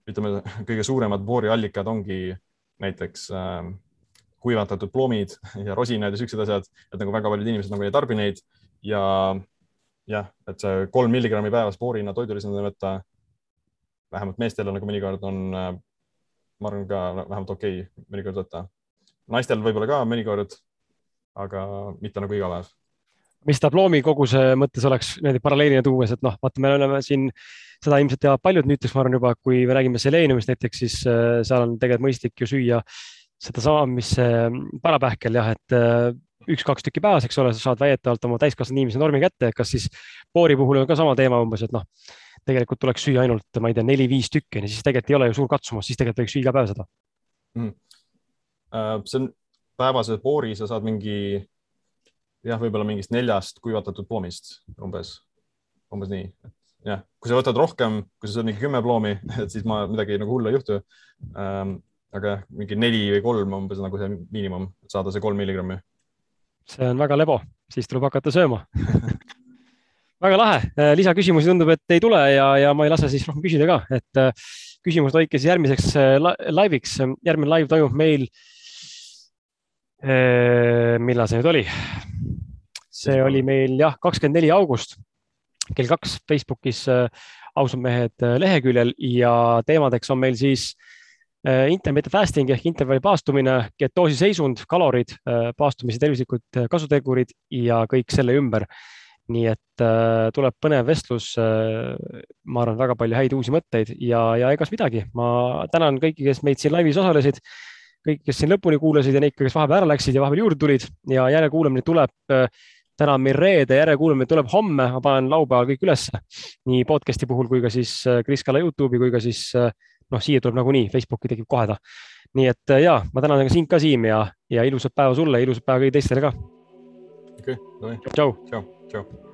ütleme, kõige suuremad booriallikad ongi näiteks äh, kuivatatud ploomid ja rosinad ja siuksed asjad, et nagu väga paljud inimesed nagu ei tarbi neid ja jah, et see kolm milligrammi päevas boorina toidulisandina võtta, vähemalt meestel nagu mõnikord on äh, ma arvan ka vähemalt okei okay, mõnikord võtta. naistel võib-olla ka mõnikord, aga mitte nagu iga päev. mis tabloomi koguse mõttes oleks niimoodi paralleelina tuues, et noh, vaata, me oleme siin, seda ilmselt teavad paljud nüüdseks, ma arvan juba, kui me räägime seleeniumist näiteks, siis äh, seal on tegelikult mõistlik ju süüa sedasama, mis äh, parapähkel jah, et äh, üks-kaks tükki päevas, eks ole, sa saad väidetavalt oma täiskasvanud inimese normi kätte, kas siis boori puhul on ka sama teema umbes, et noh, tegelikult tuleks süüa ainult, ma ei tea, neli-viis tükki, siis tegelikult ei ole ju suur katsumus, siis tegelikult võiks süüa iga päev seda mm.. see on päevase poori, sa saad mingi jah, võib-olla mingist neljast kuivatatud ploomist umbes, umbes nii. jah, kui sa võtad rohkem, kui sa saad mingi kümme ploomi, et siis ma midagi nagu hullu ei juhtu ähm,. aga jah, mingi neli või kolm umbes nagu see miinimum, saada see kolm milligrammi. see on väga lebo, siis tuleb hakata sööma väga lahe, äh, lisaküsimusi tundub, et ei tule ja, ja ma ei lase siis rohkem küsida ka, et äh, küsimused hoidke siis järgmiseks äh, laiviks. järgmine laiv toimub meil. Millal see nüüd oli? see oli meil jah, kakskümmend neli august kell kaks Facebookis ausad mehed leheküljel ja teemadeks on meil siis intermittent fasting ehk intervalli paastumine, ketoosi seisund, kalorid, paastumise tervislikud kasutegurid ja kõik selle ümber nii et äh, tuleb põnev vestlus äh,. ma arvan, väga palju häid uusi mõtteid ja, ja egas midagi, ma tänan kõiki, kes meid siin laivis osalesid. Kõik, kes siin lõpuni kuulasid ja neid, kes vahepeal ära läksid ja vahepeal juurde tulid ja järelkuulamine tuleb äh, täna on meil reede, järelkuulamine tuleb homme, ma panen laupäeval kõik ülesse. nii podcast'i puhul kui ka siis äh, Kris Kala Youtube'i kui ka siis äh, noh, siia tuleb nagunii, Facebooki tekib kohe ta. nii et ja ma tänan sind ka, Siim ja, ja ilusat päeva sulle, ilusat päeva kõigile teistele ka. okei okay,, tšau. tšau, tšau.